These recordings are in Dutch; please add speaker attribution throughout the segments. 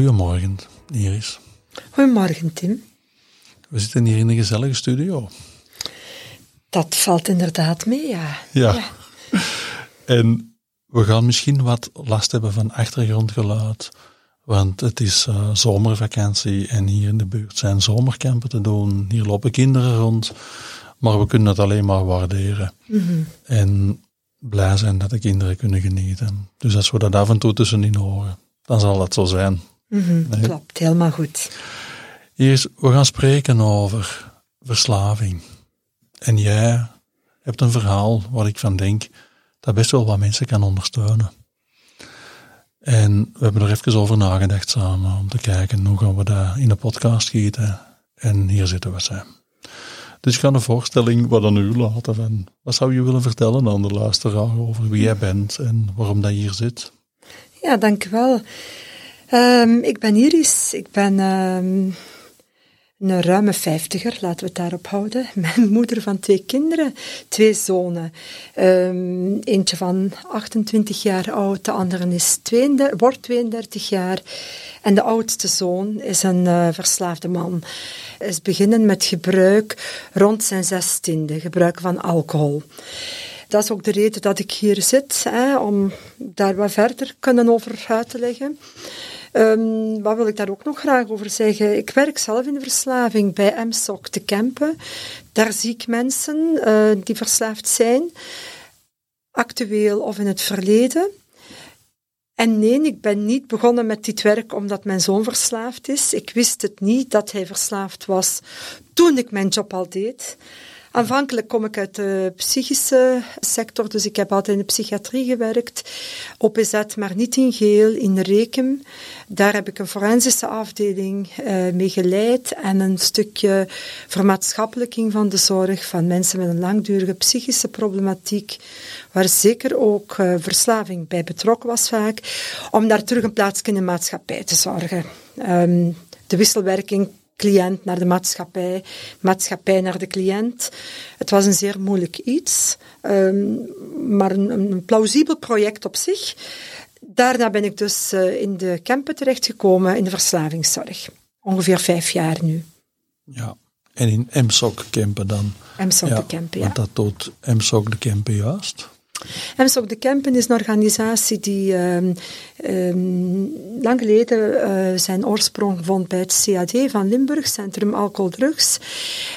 Speaker 1: Goedemorgen, Iris.
Speaker 2: Goedemorgen, Tim.
Speaker 1: We zitten hier in een gezellige studio.
Speaker 2: Dat valt inderdaad mee, ja.
Speaker 1: Ja. En we gaan misschien wat last hebben van achtergrondgeluid, want het is uh, zomervakantie en hier in de buurt zijn zomerkampen te doen. Hier lopen kinderen rond, maar we kunnen het alleen maar waarderen. En blij zijn dat de kinderen kunnen genieten. Dus als we dat af en toe tussenin horen, dan zal dat zo zijn.
Speaker 2: Mhm, Klopt, helemaal goed.
Speaker 1: Hier we gaan spreken over verslaving. En jij hebt een verhaal waar ik van denk dat best wel wat mensen kan ondersteunen. En we hebben er even over nagedacht samen om te kijken hoe gaan we dat in de podcast gieten. En hier zitten we zijn. Dus ik ga een voorstelling wat aan u laten van wat zou je willen vertellen aan de luisteraar over wie jij bent en waarom dat je hier zit.
Speaker 2: Ja, dank u wel. Um, ik ben Iris. Ik ben um, een ruime vijftiger, laten we het daarop houden. Mijn moeder van twee kinderen, twee zonen. Um, eentje van 28 jaar oud, de andere is 32, wordt 32 jaar. En de oudste zoon is een uh, verslaafde man. Is beginnen met gebruik rond zijn zestiende, gebruik van alcohol. Dat is ook de reden dat ik hier zit, om daar wat verder kunnen over uit te leggen. Um, wat wil ik daar ook nog graag over zeggen? Ik werk zelf in de verslaving bij MSOC te Kempen. Daar zie ik mensen uh, die verslaafd zijn, actueel of in het verleden. En nee, ik ben niet begonnen met dit werk omdat mijn zoon verslaafd is. Ik wist het niet dat hij verslaafd was toen ik mijn job al deed. Aanvankelijk kom ik uit de psychische sector, dus ik heb altijd in de psychiatrie gewerkt. OPZ, maar niet in geel, in Rekem. Daar heb ik een forensische afdeling uh, mee geleid en een stukje vermaatschappelijking van de zorg van mensen met een langdurige psychische problematiek, waar zeker ook uh, verslaving bij betrokken was vaak, om daar terug een plaats in de maatschappij te zorgen. Um, de wisselwerking cliënt naar de maatschappij, maatschappij naar de cliënt. Het was een zeer moeilijk iets, um, maar een, een, plausibel project op zich. Daarna ben ik dus uh, in de campen terechtgekomen in de verslavingszorg. Ongeveer vijf jaar nu.
Speaker 1: Ja, en in MSOC campen dan?
Speaker 2: MSOC ja, de campen, ja.
Speaker 1: Want dat doet MSOC de campen juist?
Speaker 2: MSOC de Kempen is een organisatie die um, um, lang geleden uh, zijn oorsprong vond bij het CAD van Limburg, Centrum Alcohol Drugs.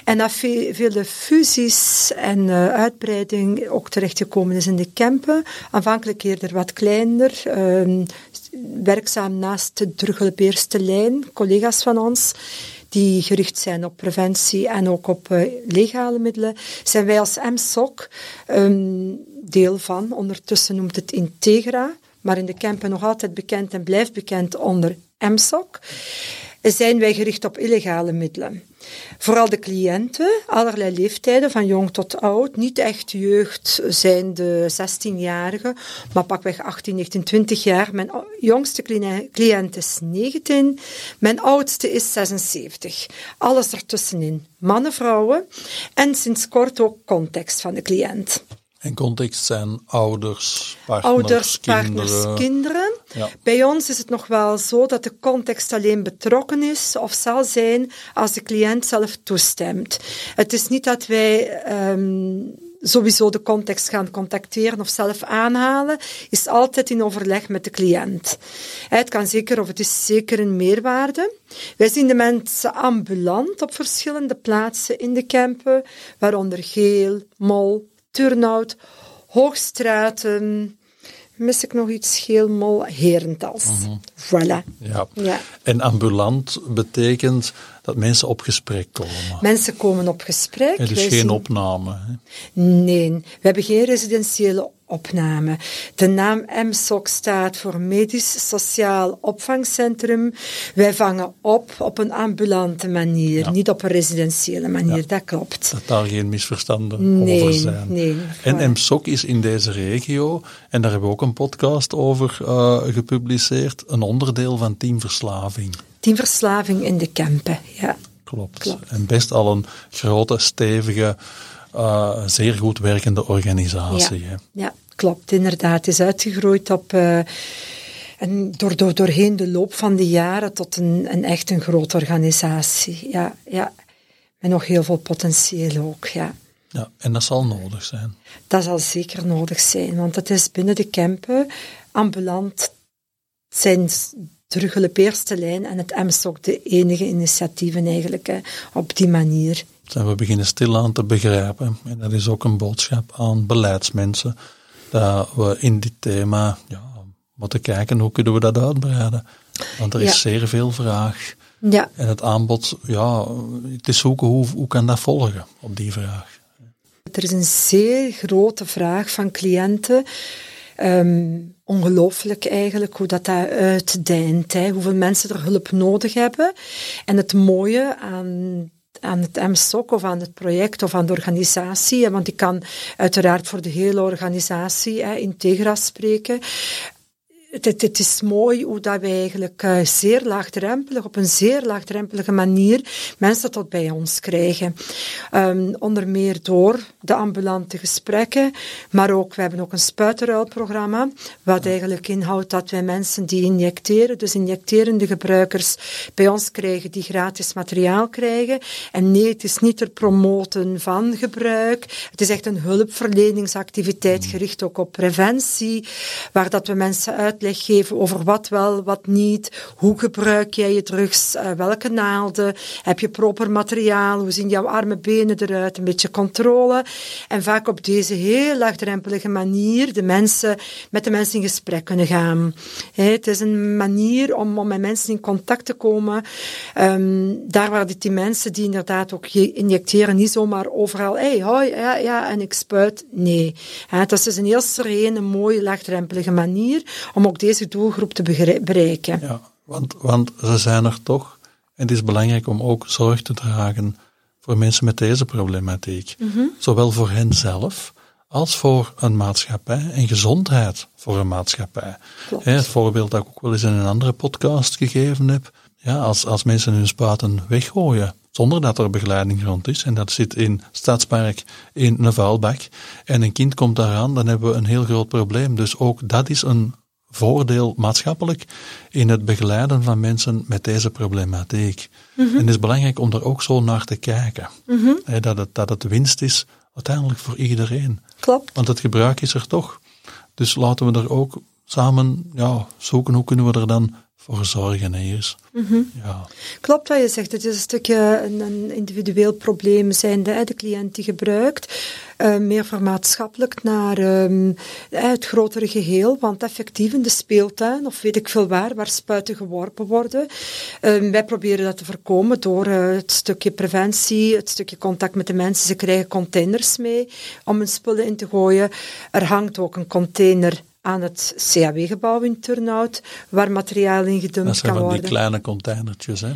Speaker 2: En na ve vele fusies en uh, uitbreiding ook terechtgekomen is in de Kempen. Aanvankelijk eerder wat kleiner, um, werkzaam naast de Druggelbeerste lijn, collega's van ons die gericht zijn op preventie en ook op uh, legale middelen, zijn wij als MSOC um, deel van. Ondertussen noemt het Integra, maar in de campen nog altijd bekend en blijft bekend onder MSOC. Zijn wij gericht op illegale middelen. Vooral de cliënten, allerlei leeftijden, van jong tot oud. Niet echt jeugd zijn de 16-jarigen, maar pakweg 18, 19, 20 jaar. Mijn jongste cliënt is 19, mijn oudste is 76. Alles ertussenin. Mannen, vrouwen en sinds kort ook context van de cliënt.
Speaker 1: En context zijn ouders, partners,
Speaker 2: ouders,
Speaker 1: kinderen.
Speaker 2: partners, kinderen.
Speaker 1: Ja.
Speaker 2: Bij ons is het nog wel zo dat de context alleen betrokken is of zal zijn als de cliënt zelf toestemt. Het is niet dat wij um, sowieso de context gaan contacteren of zelf aanhalen, is altijd in overleg met de cliënt. Het kan zeker of het is zeker een meerwaarde. Wij zien de mensen ambulant op verschillende plaatsen in de campen, waaronder Geel, Mol, Turnhout, Hoogstraten, mis ik nog iets, Geelmol, Herentals.
Speaker 1: Mhm.
Speaker 2: Voilà.
Speaker 1: Ja.
Speaker 2: Ja.
Speaker 1: En ambulant betekent dat mensen op gesprek komen.
Speaker 2: Mensen komen op gesprek.
Speaker 1: Is
Speaker 2: Wij
Speaker 1: geen
Speaker 2: zien-
Speaker 1: opname. hè.
Speaker 2: Nee, we hebben geen residentiële opname. De naam MSOC staat voor Medisch Sociaal Opvangcentrum. Wij vangen op op een ambulante manier,
Speaker 1: Ja.
Speaker 2: niet op een residentiële manier. Dat klopt.
Speaker 1: Dat daar geen misverstanden
Speaker 2: Nee,
Speaker 1: over zijn.
Speaker 2: nee,
Speaker 1: En
Speaker 2: voilà.
Speaker 1: MSOC is in deze regio, en daar hebben we ook een podcast over eh, gepubliceerd, een onderdeel van Team Verslaving.
Speaker 2: Team Verslaving in de Kempen, ja.
Speaker 1: Klopt.
Speaker 2: Klopt.
Speaker 1: En best al een grote, stevige, eh, zeer goed werkende organisatie.
Speaker 2: Ja.
Speaker 1: hè.
Speaker 2: Ja, klopt, inderdaad. Het is uitgegroeid op... eh, en door, door, doorheen de loop van de jaren tot een, een echt een grote organisatie. Ja, ja. En nog heel veel potentieel ook, ja.
Speaker 1: Ja, en dat zal nodig zijn.
Speaker 2: Dat zal zeker nodig zijn, want het is binnen de Kempen ambulant zijn terug op eerste lijn en het MSOC de enige initiatieven eigenlijk hè, op die manier.
Speaker 1: Zijn we beginnen stilaan te begrijpen. En dat is ook een boodschap aan beleidsmensen. Dat we in dit thema ja, moeten kijken hoe kunnen we dat uitbreiden. Want er is
Speaker 2: Ja.
Speaker 1: zeer veel vraag.
Speaker 2: Ja,
Speaker 1: En het aanbod, ja, het is zoeken hoe, hoe kan dat volgen op die vraag.
Speaker 2: er is een zeer grote vraag van cliënten. Ehm, ongelooflijk eigenlijk hoe dat, dat uitdijnt. Hè. Hoeveel mensen er hulp nodig hebben. En het mooie aan aan het MSOC of aan het project of aan de organisatie, want ik kan uiteraard voor de hele organisatie hè, Integra spreken. Het, is mooi hoe dat wij eigenlijk eh, zeer laagdrempelig, op een zeer laagdrempelige manier mensen tot bij ons krijgen. Ehm, onder meer door de ambulante gesprekken, maar ook, we hebben ook een spuitenruilprogramma, wat eigenlijk inhoudt dat wij mensen die injecteren, dus injecterende gebruikers, bij ons krijgen, die gratis materiaal krijgen. En nee, het is niet het promoten van gebruik, het is echt een hulpverleningsactiviteit gericht ook op preventie, waar dat we mensen uitleg over wat wel, wat niet, hoe gebruik jij je drugs, eh, welke naalden, heb je proper materiaal, hoe zien jouw armen, benen eruit, een beetje controle. En vaak op deze heel laagdrempelige manier de mensen, met de mensen in gesprek kunnen gaan. Het is een manier om, met mensen in contact te komen. Ehm, daar waar die, die mensen die inderdaad ook je injecteren, niet zomaar overal, hey, hoi, ja, ja, en ik spuit. Nee. Het is dus een heel serene, mooie, laagdrempelige manier om deze doelgroep te bereiken.
Speaker 1: Ja, want, want ze zijn er toch. En het is belangrijk om ook zorg te dragen voor mensen met deze problematiek. Zowel voor hen zelf als voor een maatschappij en gezondheid voor een maatschappij.
Speaker 2: Klopt.
Speaker 1: Het voorbeeld dat ik ook wel eens in een andere podcast gegeven heb. Ja, als, als mensen hun spuiten weggooien zonder dat er begeleiding rond is, en dat zit in Stadspark in een vuilbak, en een kind komt daaraan, dan hebben we een heel groot probleem. Dus ook dat is een voordeel maatschappelijk in het begeleiden van mensen met deze problematiek. En het is belangrijk om er ook zo naar te kijken. Hè, dat, het, dat het winst is uiteindelijk voor iedereen.
Speaker 2: Klopt.
Speaker 1: Want het gebruik is er toch. Dus laten we er ook samen ja, zoeken hoe kunnen we er dan voor zorgen. Hè, Iris. ja.
Speaker 2: Klopt wat je zegt. Het is een stukje een, een individueel probleem zijnde, hè, de cliënt die gebruikt. eh, meer vermaatschappelijk naar ehm, het grotere geheel. Want effectief in de speeltuin, of weet ik veel waar, waar spuiten geworpen worden. ehm, wij proberen dat te voorkomen door eh, het stukje preventie, het stukje contact met de mensen. Ze krijgen containers mee om hun spullen in te gooien. Er hangt ook een container aan het CAW-gebouw in Turnhout, waar materiaal in gedumpt
Speaker 1: Dat zijn
Speaker 2: kan
Speaker 1: van die
Speaker 2: worden.
Speaker 1: kleine containertjes. Hè.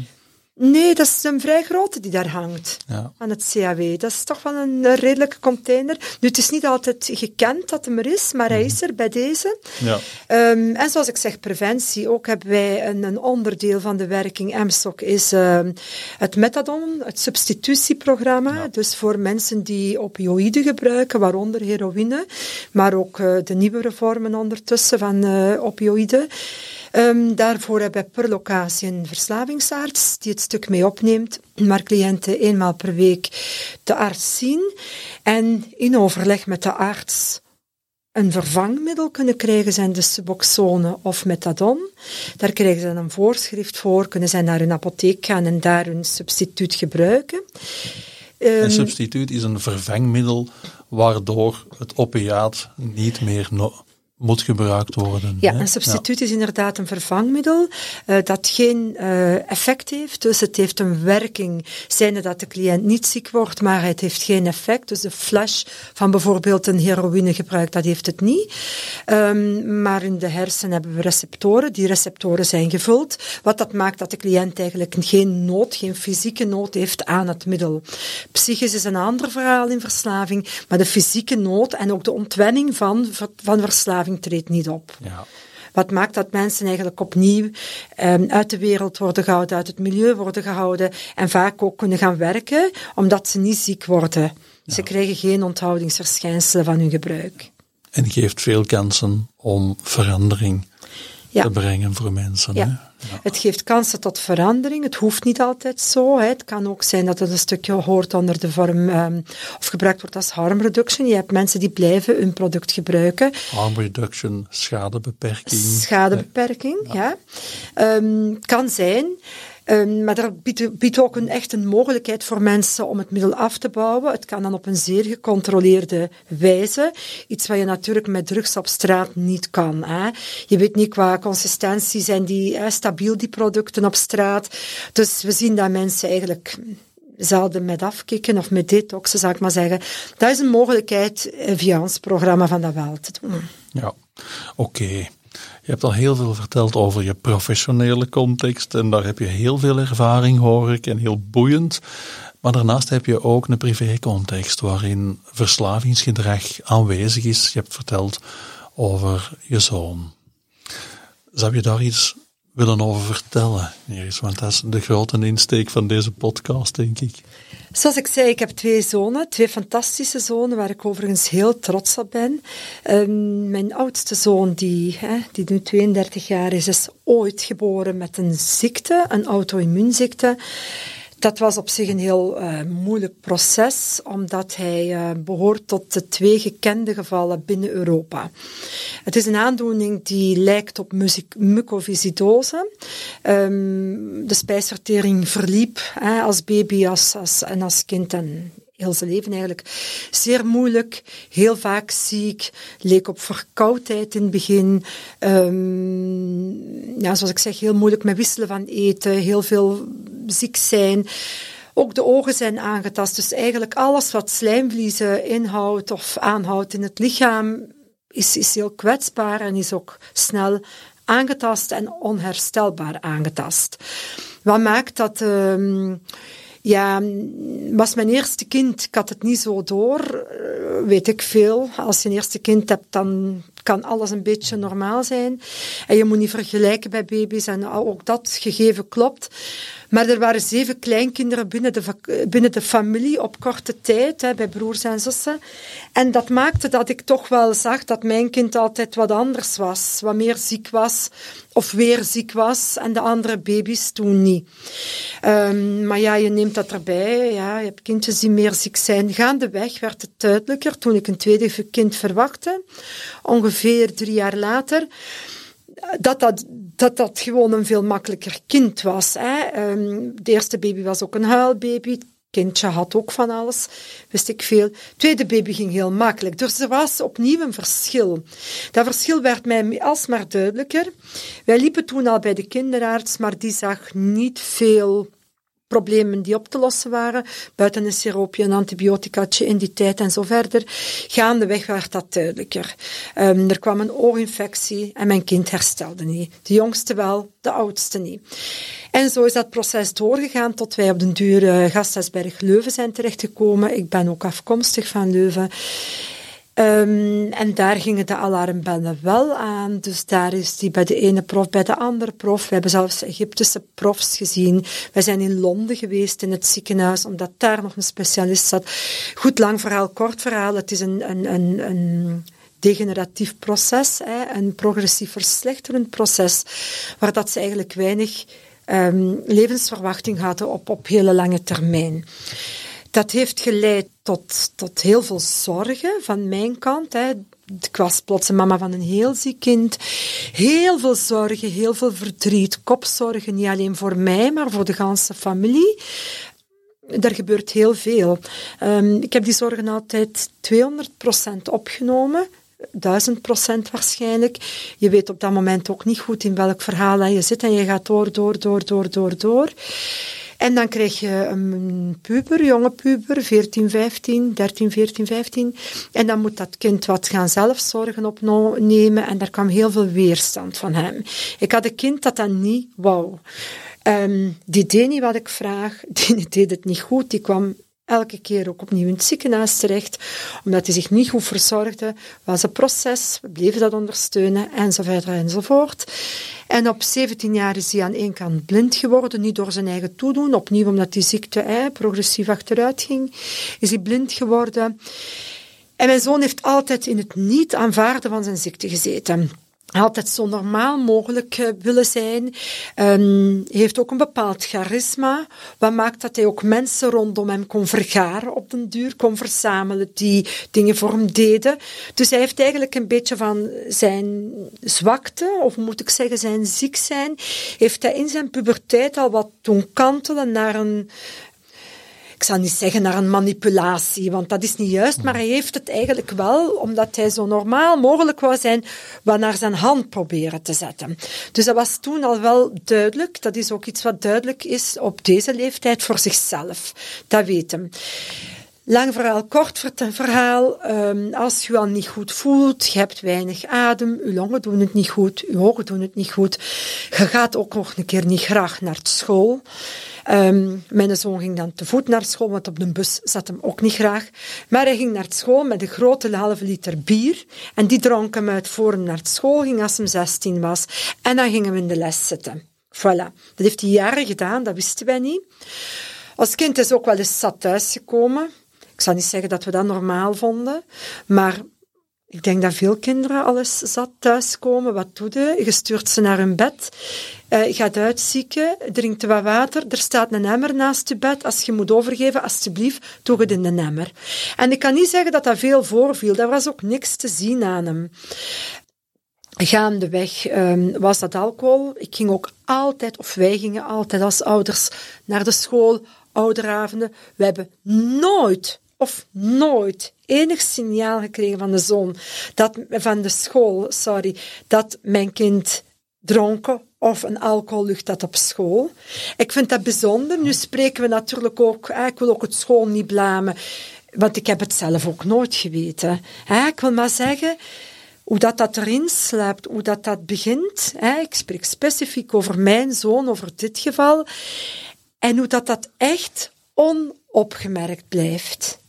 Speaker 2: Nee, dat is een vrij grote die daar hangt.
Speaker 1: Ja.
Speaker 2: Aan het CAW. Dat is toch wel een redelijke container. Nu, het is niet altijd gekend dat hem er is, maar hij is er bij deze.
Speaker 1: Ja.
Speaker 2: Ehm, en zoals ik zeg, preventie. Ook hebben wij een, een onderdeel van de werking MSOC is ehm, het methadon, het substitutieprogramma. Dus voor mensen die opioïden gebruiken, waaronder heroïne, maar ook eh, de nieuwere vormen ondertussen van eh, opioïden. Ehm, daarvoor hebben we per locatie een verslavingsarts die het stuk mee opneemt, maar cliënten eenmaal per week de arts zien en in overleg met de arts een vervangmiddel kunnen krijgen, zijn de Suboxone of Methadon. Daar krijgen ze een voorschrift voor, kunnen zij naar een apotheek gaan en daar hun substituut gebruiken.
Speaker 1: Een
Speaker 2: Ehm,
Speaker 1: substituut is een vervangmiddel waardoor het opiaat niet meer no- moet gebruikt worden.
Speaker 2: Ja, een substituut is inderdaad een vervangmiddel uh, dat geen uh, effect heeft. Dus het heeft een werking, zijnde dat de cliënt niet ziek wordt, maar het heeft geen effect. Dus de flash van bijvoorbeeld een heroïnegebruik, dat heeft het niet. Um, maar in de hersenen hebben we receptoren. Die receptoren zijn gevuld. Wat dat maakt dat de cliënt eigenlijk geen nood, geen fysieke nood heeft aan het middel. Psychisch is een ander verhaal in verslaving, maar de fysieke nood en ook de ontwenning van, van verslaving verslaving treedt niet op. Ja. Wat maakt dat mensen eigenlijk opnieuw um, uit de wereld worden gehouden, uit het milieu worden gehouden en vaak ook kunnen gaan werken, omdat ze niet ziek worden. Ze krijgen geen onthoudingsverschijnselen van hun gebruik.
Speaker 1: En geeft veel kansen om verandering te brengen voor mensen. Ja.
Speaker 2: Het geeft kansen tot verandering. Het hoeft niet altijd zo. Hè. Het kan ook zijn dat het een stukje hoort onder de vorm um, of gebruikt wordt als harm reduction. Je hebt mensen die blijven hun product gebruiken.
Speaker 1: Harm reduction, schadebeperking.
Speaker 2: Schadebeperking, ja. ja. Um, kan zijn. Um, maar dat biedt, ook een, echt een mogelijkheid voor mensen om het middel af te bouwen. Het kan dan op een zeer gecontroleerde wijze. Iets wat je natuurlijk met drugs op straat niet kan. Hè. Je weet niet qua consistentie zijn die stabiel, die producten op straat. Dus we zien dat mensen eigenlijk zelden met afkicken of met detoxen, zou ik maar zeggen. Dat is een mogelijkheid eh, via ons programma van dat wel te doen.
Speaker 1: Ja, oké. Je hebt al heel veel verteld over je professionele context en daar heb je heel veel ervaring, hoor ik, en heel boeiend. Maar daarnaast heb je ook een privécontext waarin verslavingsgedrag aanwezig is. Je hebt verteld over je zoon. Zou je daar iets willen over vertellen, Iris? Want dat is de grote insteek van deze podcast, denk ik.
Speaker 2: Zoals ik zei, ik heb twee zonen, twee fantastische zonen, waar ik overigens heel trots op ben. Um, mijn oudste zoon, die, hè, die nu 32 jaar is, is ooit geboren met een ziekte, een auto-immuunziekte. Dat was op zich een heel uh, moeilijk proces, omdat hij uh, behoort tot de twee gekende gevallen binnen Europa. Het is een aandoening die lijkt op mucoviscidose. Um, de spijsvertering verliep als baby als, en als kind en heel zijn leven eigenlijk. Zeer moeilijk, heel vaak ziek, leek op verkoudheid in het begin. Um, ja, zoals ik zeg, heel moeilijk met wisselen van eten, heel veel ziek zijn. Ook de ogen zijn aangetast. Dus eigenlijk alles wat slijmvliezen inhoudt of aanhoudt in het lichaam, is, is heel kwetsbaar en is ook snel aangetast en onherstelbaar aangetast. Wat maakt dat. Um, ja, was mijn eerste kind. Ik had het niet zo door, eh, weet ik veel. Als je een eerste kind hebt, dan kan alles een beetje normaal zijn. En je moet niet vergelijken bij baby's en ook dat gegeven klopt. Maar er waren zeven kleinkinderen binnen de, binnen de familie op korte tijd, hè, bij broers en zussen. En dat maakte dat ik toch wel zag dat mijn kind altijd wat anders was. Wat meer ziek was, of weer ziek was, en de andere baby's toen niet. Um, maar ja, je neemt dat erbij. Ja, je hebt kindjes die meer ziek zijn. Gaandeweg werd het duidelijker toen ik een tweede kind verwachtte. Ongeveer drie jaar later dat dat, dat dat gewoon een veel makkelijker kind was. Hè. Um, de eerste baby was ook een huilbaby. Het kindje had ook van alles, wist ik veel. Tweede baby ging heel makkelijk. Dus er was opnieuw een verschil. Dat verschil werd mij alsmaar duidelijker. Wij liepen toen al bij de kinderarts, maar die zag niet veel problemen die op te lossen waren, buiten een siroopje, een antibioticaatje in die tijd en zo verder. Gaandeweg werd dat duidelijker. Um, er kwam een ooginfectie en mijn kind herstelde niet. De jongste wel, de oudste niet. En zo is dat proces doorgegaan tot wij op den duur uh, Gasthuisberg-Leuven zijn terechtgekomen. Ik ben ook afkomstig van Leuven. Um, en daar gingen de alarmbellen wel aan. Dus daar is die bij de ene prof, bij de andere prof. We hebben zelfs Egyptische profs gezien. We zijn in Londen geweest in het ziekenhuis, omdat daar nog een specialist zat. Goed, lang verhaal, kort verhaal. Het is een, een, een, een degeneratief proces, een progressief verslechterend proces, waar dat ze eigenlijk weinig um, levensverwachting hadden op, op hele lange termijn. Dat heeft geleid tot, tot heel veel zorgen van mijn kant. Hè. Ik was plots mama van een heel ziek kind. Heel veel zorgen, heel veel verdriet, kopzorgen, niet alleen voor mij, maar voor de ganse familie. Er gebeurt heel veel. Um, ik heb die zorgen altijd 200% opgenomen. duizend procent waarschijnlijk. Je weet op dat moment ook niet goed in welk verhaal je zit en je gaat door, door, door, door, door, door. En dan krijg je een puber, jonge puber, 14, 15, 13, 14, 15. En dan moet dat kind wat gaan zelfzorgen opnemen. En daar kwam heel veel weerstand van hem. Ik had een kind dat dat niet wou. Um, die deed niet wat ik vraag, die deed het niet goed, die kwam elke keer ook opnieuw in het ziekenhuis terecht, omdat hij zich niet goed verzorgde, was een proces, we bleven dat ondersteunen, enzovoort enzovoort. En op 17 jaar is hij aan één kant blind geworden, niet door zijn eigen toedoen, opnieuw omdat die ziekte progressief achteruit ging, is hij blind geworden. En mijn zoon heeft altijd in het niet aanvaarden van zijn ziekte gezeten altijd zo normaal mogelijk uh, willen zijn. Um, heeft ook een bepaald charisma, wat maakt dat hij ook mensen rondom hem kon vergaren op den duur, kon verzamelen die dingen voor hem deden. Dus hij heeft eigenlijk een beetje van zijn zwakte, of moet ik zeggen zijn ziek zijn, heeft hij in zijn puberteit al wat doen kantelen naar een, ik zal niet zeggen naar een manipulatie, want dat is niet juist, maar hij heeft het eigenlijk wel, omdat hij zo normaal mogelijk wou zijn, wat naar zijn hand proberen te zetten. Dus dat was toen al wel duidelijk. Dat is ook iets wat duidelijk is op deze leeftijd voor zichzelf. Dat weten. Lang verhaal, kort verhaal. Um, als je al niet goed voelt, je hebt weinig adem, je longen doen het niet goed, je ogen doen het niet goed. Je gaat ook nog een keer niet graag naar school. Um, mijn zoon ging dan te voet naar school, want op de bus zat hem ook niet graag. Maar hij ging naar school met een grote halve liter bier. En die dronk hem uit voor hem naar school ging als hem 16 was. En dan gingen we in de les zitten. Voilà. Dat heeft hij jaren gedaan, dat wisten wij niet. Als kind is ook wel eens zat thuisgekomen. Ik zou niet zeggen dat we dat normaal vonden, maar ik denk dat veel kinderen alles zat thuiskomen. Wat doe je? Je stuurt ze naar hun bed. Uh, je gaat uitzieken, drinkt wat water. Er staat een emmer naast je bed. Als je moet overgeven, alsjeblieft, doe het in de emmer. En ik kan niet zeggen dat dat veel voorviel. Daar was ook niks te zien aan hem. Gaandeweg um, was dat alcohol. Ik ging ook altijd, of wij gingen altijd als ouders naar de school, ouderavonden. We hebben nooit of nooit enig signaal gekregen van de zoon, dat, van de school, sorry, dat mijn kind dronken of een alcohollucht had op school. Ik vind dat bijzonder. Nu spreken we natuurlijk ook, ik wil ook het school niet blamen, want ik heb het zelf ook nooit geweten. Ik wil maar zeggen, hoe dat, dat erin sluipt, hoe dat, dat begint. Ik spreek specifiek over mijn zoon, over dit geval. En hoe dat, dat echt onopgemerkt blijft.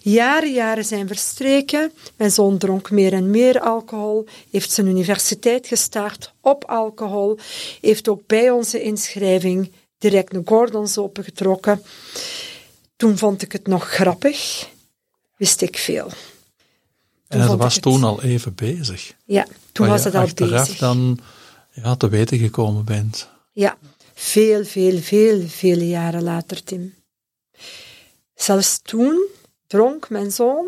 Speaker 2: Jaren, jaren zijn verstreken. Mijn zoon dronk meer en meer alcohol, heeft zijn universiteit gestart op alcohol, heeft ook bij onze inschrijving direct een Gordons opengetrokken. Toen vond ik het nog grappig, wist ik veel.
Speaker 1: Toen en dat was toen al even bezig.
Speaker 2: Ja, toen was het al
Speaker 1: bezig. dan ja, te weten gekomen bent.
Speaker 2: Ja, veel, veel, veel, vele jaren later, Tim. Zelfs toen dronk mijn zoon,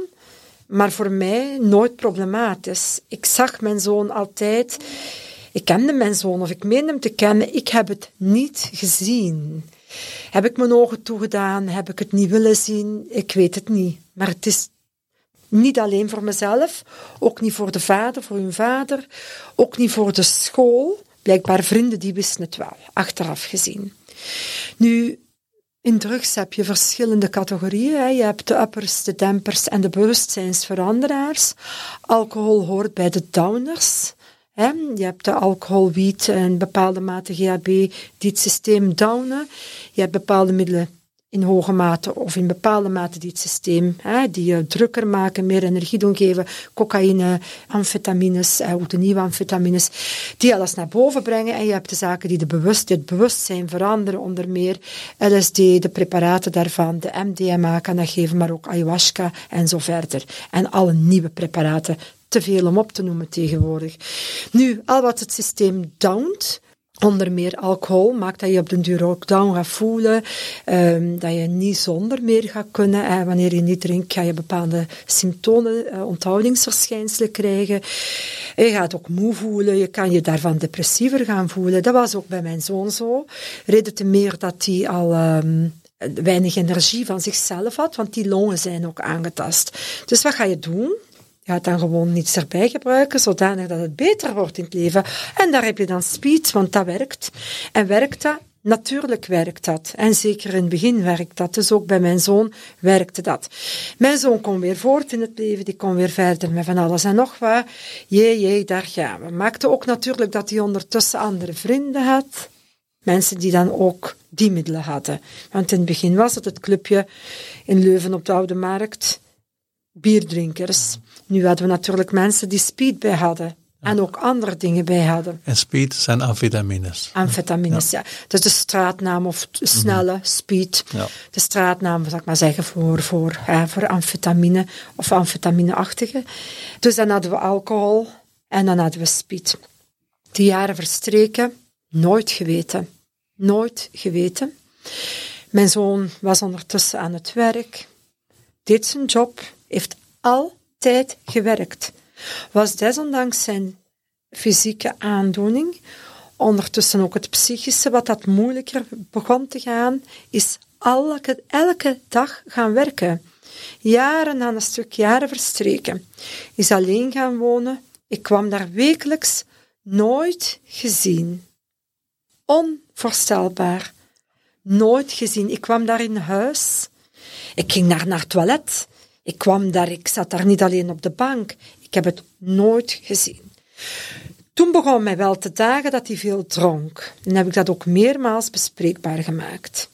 Speaker 2: maar voor mij nooit problematisch. Ik zag mijn zoon altijd. Ik kende mijn zoon, of ik meende hem te kennen. Ik heb het niet gezien. Heb ik mijn ogen toegedaan? Heb ik het niet willen zien? Ik weet het niet. Maar het is niet alleen voor mezelf, ook niet voor de vader, voor hun vader, ook niet voor de school. Blijkbaar vrienden die wisten het wel, achteraf gezien. Nu, in drugs heb je verschillende categorieën. Je hebt de uppers, de dempers en de bewustzijnsveranderaars. Alcohol hoort bij de downers. Je hebt de alcohol, wiet en bepaalde mate GHB die het systeem downen. Je hebt bepaalde middelen in hoge mate of in bepaalde mate die het systeem, hè, die je drukker maken, meer energie doen geven, cocaïne, amfetamines, eh, ook de nieuwe amfetamines, die alles naar boven brengen. En je hebt de zaken die de bewust, het bewustzijn veranderen, onder meer LSD, de preparaten daarvan, de MDMA kan dat geven, maar ook ayahuasca en zo verder. En alle nieuwe preparaten, te veel om op te noemen tegenwoordig. Nu, al wat het systeem downt, onder meer alcohol maakt dat je op den duur ook down gaat voelen, um, dat je niet zonder meer gaat kunnen. En wanneer je niet drinkt, ga je bepaalde symptomen, uh, onthoudingsverschijnselen krijgen. Je gaat ook moe voelen, je kan je daarvan depressiever gaan voelen. Dat was ook bij mijn zoon zo. Reden te meer dat hij al um, weinig energie van zichzelf had, want die longen zijn ook aangetast. Dus wat ga je doen? Ja, dan gewoon niets erbij gebruiken, zodanig dat het beter wordt in het leven. En daar heb je dan speed, want dat werkt. En werkt dat? Natuurlijk werkt dat. En zeker in het begin werkt dat. Dus ook bij mijn zoon werkte dat. Mijn zoon kon weer voort in het leven, die kon weer verder met van alles en nog wat. Jee, jee, daar gaan we. Maakte ook natuurlijk dat hij ondertussen andere vrienden had. Mensen die dan ook die middelen hadden. Want in het begin was het het clubje in Leuven op de Oude Markt bierdrinkers. Nu hadden we natuurlijk mensen die speed bij hadden. En ook andere dingen bij hadden.
Speaker 1: En speed zijn amfetamines.
Speaker 2: Amfetamines, ja. Dus de straatnaam of de snelle mhm. speed. Ja. De straatnaam, zal ik maar zeggen, voor, voor, voor amfetamine of amfetamineachtige. Dus dan hadden we alcohol en dan hadden we speed. Die jaren verstreken, nooit geweten. Nooit geweten. Mijn zoon was ondertussen aan het werk, deed zijn job, heeft altijd gewerkt. Was desondanks zijn fysieke aandoening, ondertussen ook het psychische, wat dat moeilijker begon te gaan, is elke, elke dag gaan werken. Jaren aan een stuk jaren verstreken. Is alleen gaan wonen. Ik kwam daar wekelijks nooit gezien. Onvoorstelbaar. Nooit gezien. Ik kwam daar in huis. Ik ging daar naar het toilet. Ik kwam daar, ik zat daar niet alleen op de bank. Ik heb het nooit gezien. Toen begon mij wel te dagen dat hij veel dronk. En heb ik dat ook meermaals bespreekbaar gemaakt.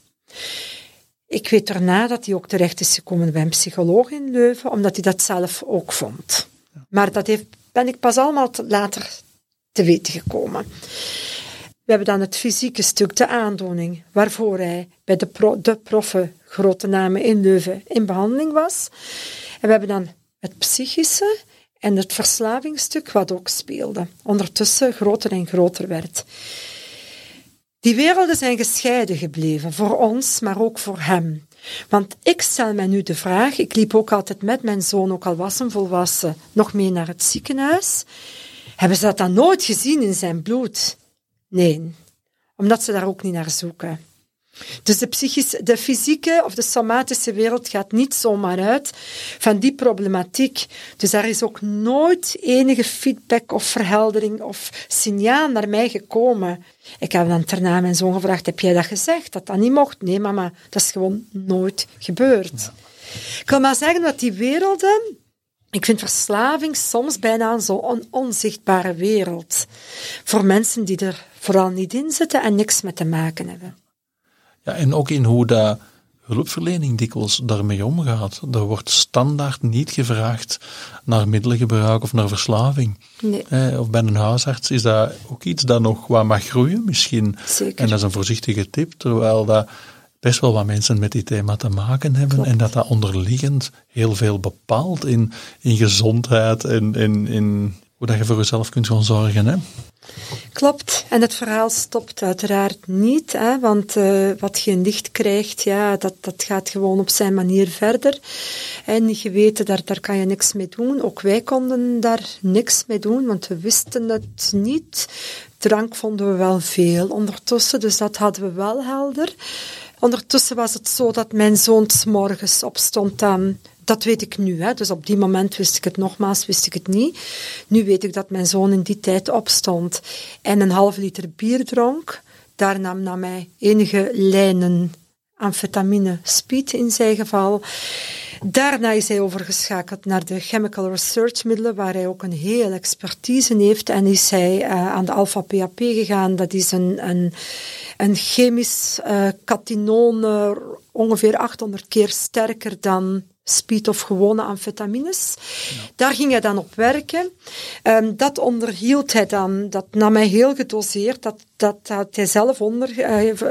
Speaker 2: Ik weet daarna dat hij ook terecht is gekomen bij een psycholoog in Leuven, omdat hij dat zelf ook vond. Maar dat ben ik pas allemaal later te weten gekomen. We hebben dan het fysieke stuk, de aandoening, waarvoor hij bij de, pro, de proffen, grote namen in Leuven, in behandeling was. En we hebben dan het psychische en het verslavingsstuk, wat ook speelde. Ondertussen groter en groter werd. Die werelden zijn gescheiden gebleven, voor ons, maar ook voor hem. Want ik stel mij nu de vraag, ik liep ook altijd met mijn zoon, ook al was hem volwassen, nog mee naar het ziekenhuis. Hebben ze dat dan nooit gezien in zijn bloed? Nee, omdat ze daar ook niet naar zoeken. Dus de, psychische, de fysieke of de somatische wereld gaat niet zomaar uit van die problematiek. Dus daar is ook nooit enige feedback of verheldering of signaal naar mij gekomen. Ik heb dan daarna mijn zoon gevraagd, heb jij dat gezegd, dat dat niet mocht? Nee, mama, dat is gewoon nooit gebeurd. Ik wil maar zeggen dat die werelden ik vind verslaving soms bijna zo'n onzichtbare wereld. Voor mensen die er vooral niet in zitten en niks mee te maken hebben.
Speaker 1: Ja, en ook in hoe de hulpverlening dikwijls daarmee omgaat. Er wordt standaard niet gevraagd naar middelengebruik of naar verslaving.
Speaker 2: Nee.
Speaker 1: Eh, of bij een huisarts is dat ook iets dat nog wat mag groeien misschien.
Speaker 2: Zeker.
Speaker 1: En dat is een voorzichtige tip, terwijl dat best wel wat mensen met die thema te maken hebben en dat dat onderliggend heel veel bepaalt in, in gezondheid en in, in hoe dat je voor jezelf kunt gaan zorgen. Hè?
Speaker 2: Klopt. En het verhaal stopt uiteraard niet, hè, want uh, wat je licht krijgt, ja, dat, dat gaat gewoon op zijn manier verder. En je weet, daar, daar kan je niks mee doen. Ook wij konden daar niks mee doen, want we wisten het niet. Drank vonden we wel veel ondertussen, dus dat hadden we wel helder. Ondertussen was het zo dat mijn zoon s morgens opstond dan dat weet ik nu. Hè. Dus op die moment wist ik het nogmaals, wist ik het niet. Nu weet ik dat mijn zoon in die tijd opstond en een halve liter bier dronk. Daarna nam hij enige lijnen amfetamine, speed in zijn geval. Daarna is hij overgeschakeld naar de chemical research middelen, waar hij ook een hele expertise in heeft. En is hij uh, aan de alpha-PAP gegaan. Dat is een, een, een chemisch uh, ongeveer 800 keer sterker dan speed of gewone amfetamines. Daar ging hij dan op werken. Um, dat onderhield hij dan, dat nam hij heel gedoseerd, dat, dat had hij zelf onder,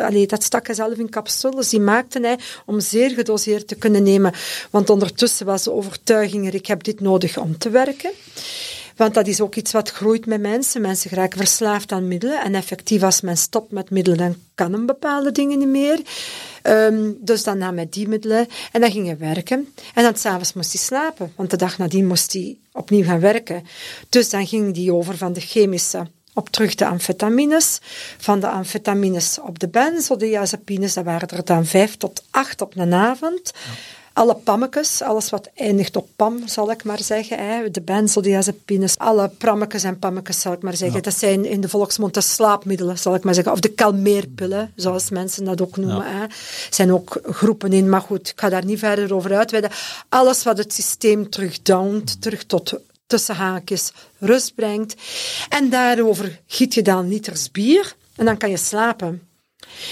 Speaker 2: allee, dat stak hij zelf in capsules, die maakte hij om zeer gedoseerd te kunnen nemen. Want ondertussen was de overtuiging er, ik heb dit nodig om te werken. Want dat is ook iets wat groeit met mensen. Mensen raken verslaafd aan middelen. En effectief, als men stopt met middelen, dan kan een bepaalde dingen niet meer. Um, dus dan nam hij die middelen en dan ging hij werken. En dan s'avonds moest hij slapen, want de dag nadien moest hij opnieuw gaan werken. Dus dan ging hij over van de chemische op terug de amfetamines. Van de amfetamines op de benzodiazepines, dat waren er dan vijf tot acht op een avond. Alle pammetjes, alles wat eindigt op pam, zal ik maar zeggen. Hè. De benzodiazepines, alle prammetjes en pammetjes, zal ik maar zeggen. Dat zijn in de volksmond de slaapmiddelen, zal ik maar zeggen. Of de kalmeerpillen, zoals mensen dat ook noemen. Ja. Hè. zijn ook groepen in, maar goed, ik ga daar niet verder over uitweiden. Alles wat het systeem terugdownt, terug tot tussen haakjes rust brengt. En daarover giet je dan liters bier en dan kan je slapen.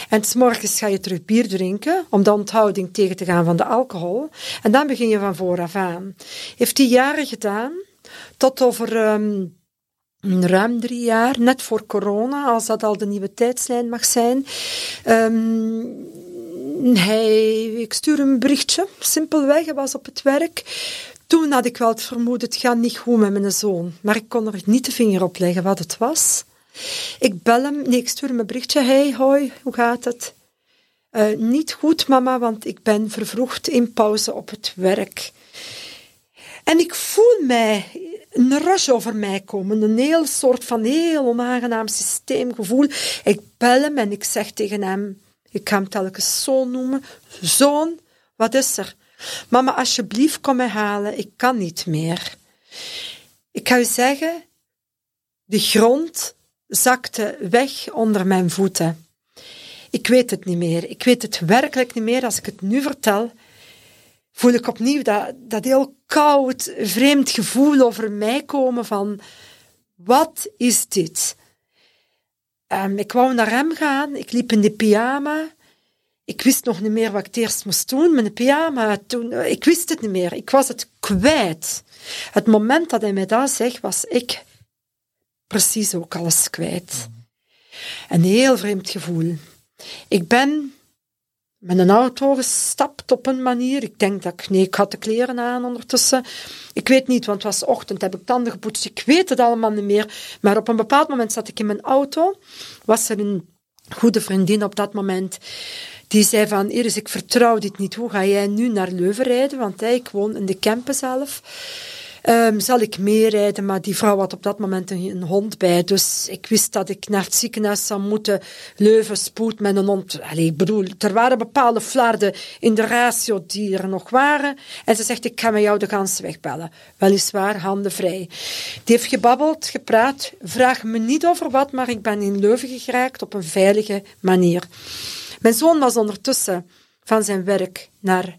Speaker 2: En s'morgens ga je terug bier drinken om de onthouding tegen te gaan van de alcohol. En dan begin je van vooraf aan. Heeft hij jaren gedaan, tot over um, ruim drie jaar, net voor corona, als dat al de nieuwe tijdslijn mag zijn. Um, ik stuur een berichtje, simpelweg, hij was op het werk. Toen had ik wel het vermoeden, het gaat niet goed met mijn zoon. Maar ik kon er niet de vinger op leggen wat het was. Ik bel hem, nee, ik stuur hem een berichtje. Hey, hoi, hoe gaat het? Uh, niet goed, mama, want ik ben vervroegd in pauze op het werk. En ik voel mij een rush over mij komen, een heel soort van heel onaangenaam systeemgevoel. Ik bel hem en ik zeg tegen hem, ik ga hem telkens zoon noemen, zoon, wat is er? Mama, alsjeblieft, kom mij halen, ik kan niet meer. Ik ga u zeggen, de grond zakte weg onder mijn voeten. Ik weet het niet meer. Ik weet het werkelijk niet meer. Als ik het nu vertel, voel ik opnieuw dat, dat heel koud, vreemd gevoel over mij komen van, wat is dit? Um, ik wou naar hem gaan, ik liep in de pyjama. Ik wist nog niet meer wat ik eerst moest doen. Mijn pyjama, toen, ik wist het niet meer. Ik was het kwijt. Het moment dat hij mij dat zegt, was ik precies ook alles kwijt. Een heel vreemd gevoel. Ik ben met een auto gestapt op een manier. Ik denk dat ik, nee, ik had de kleren aan ondertussen. Ik weet niet, want het was ochtend, heb ik tanden gepoetst. Ik weet het allemaal niet meer. Maar op een bepaald moment zat ik in mijn auto. Was er een goede vriendin op dat moment. Die zei van, Iris, ik vertrouw dit niet. Hoe ga jij nu naar Leuven rijden? Want ik woon in de Kempen zelf. Um, zal ik meerijden? Maar die vrouw had op dat moment een, hond bij. Dus ik wist dat ik naar het ziekenhuis zou moeten. Leuven, spoed met een hond. Ik bedoel, er waren bepaalde flarden in de ratio die er nog waren. En ze zegt, ik ga met jou de ganse weg bellen. Weliswaar, handen vrij. Die heeft gebabbeld, gepraat. Vraag me niet over wat, maar ik ben in Leuven geraakt op een veilige manier. Mijn zoon was ondertussen van zijn werk naar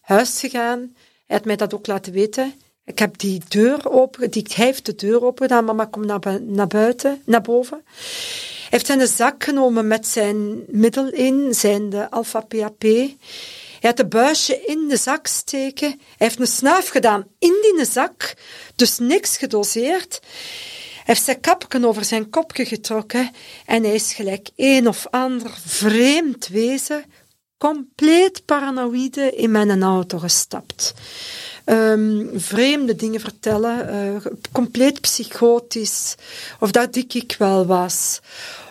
Speaker 2: huis gegaan. Hij had mij dat ook laten weten. Ik heb die deur open, die, hij heeft de deur open gedaan, mama komt naar, naar buiten, naar boven. Hij heeft zijn zak genomen met zijn middel in, zijn de alpha-PAP. Hij had de buisje in de zak steken. Hij heeft een snuif gedaan in die zak, dus niks gedoseerd. Hij heeft zijn kapken over zijn kopje getrokken en hij is gelijk een of ander vreemd wezen, compleet paranoïde in mijn auto gestapt um, vreemde dingen vertellen, uh, compleet psychotisch, of dat ik wel was,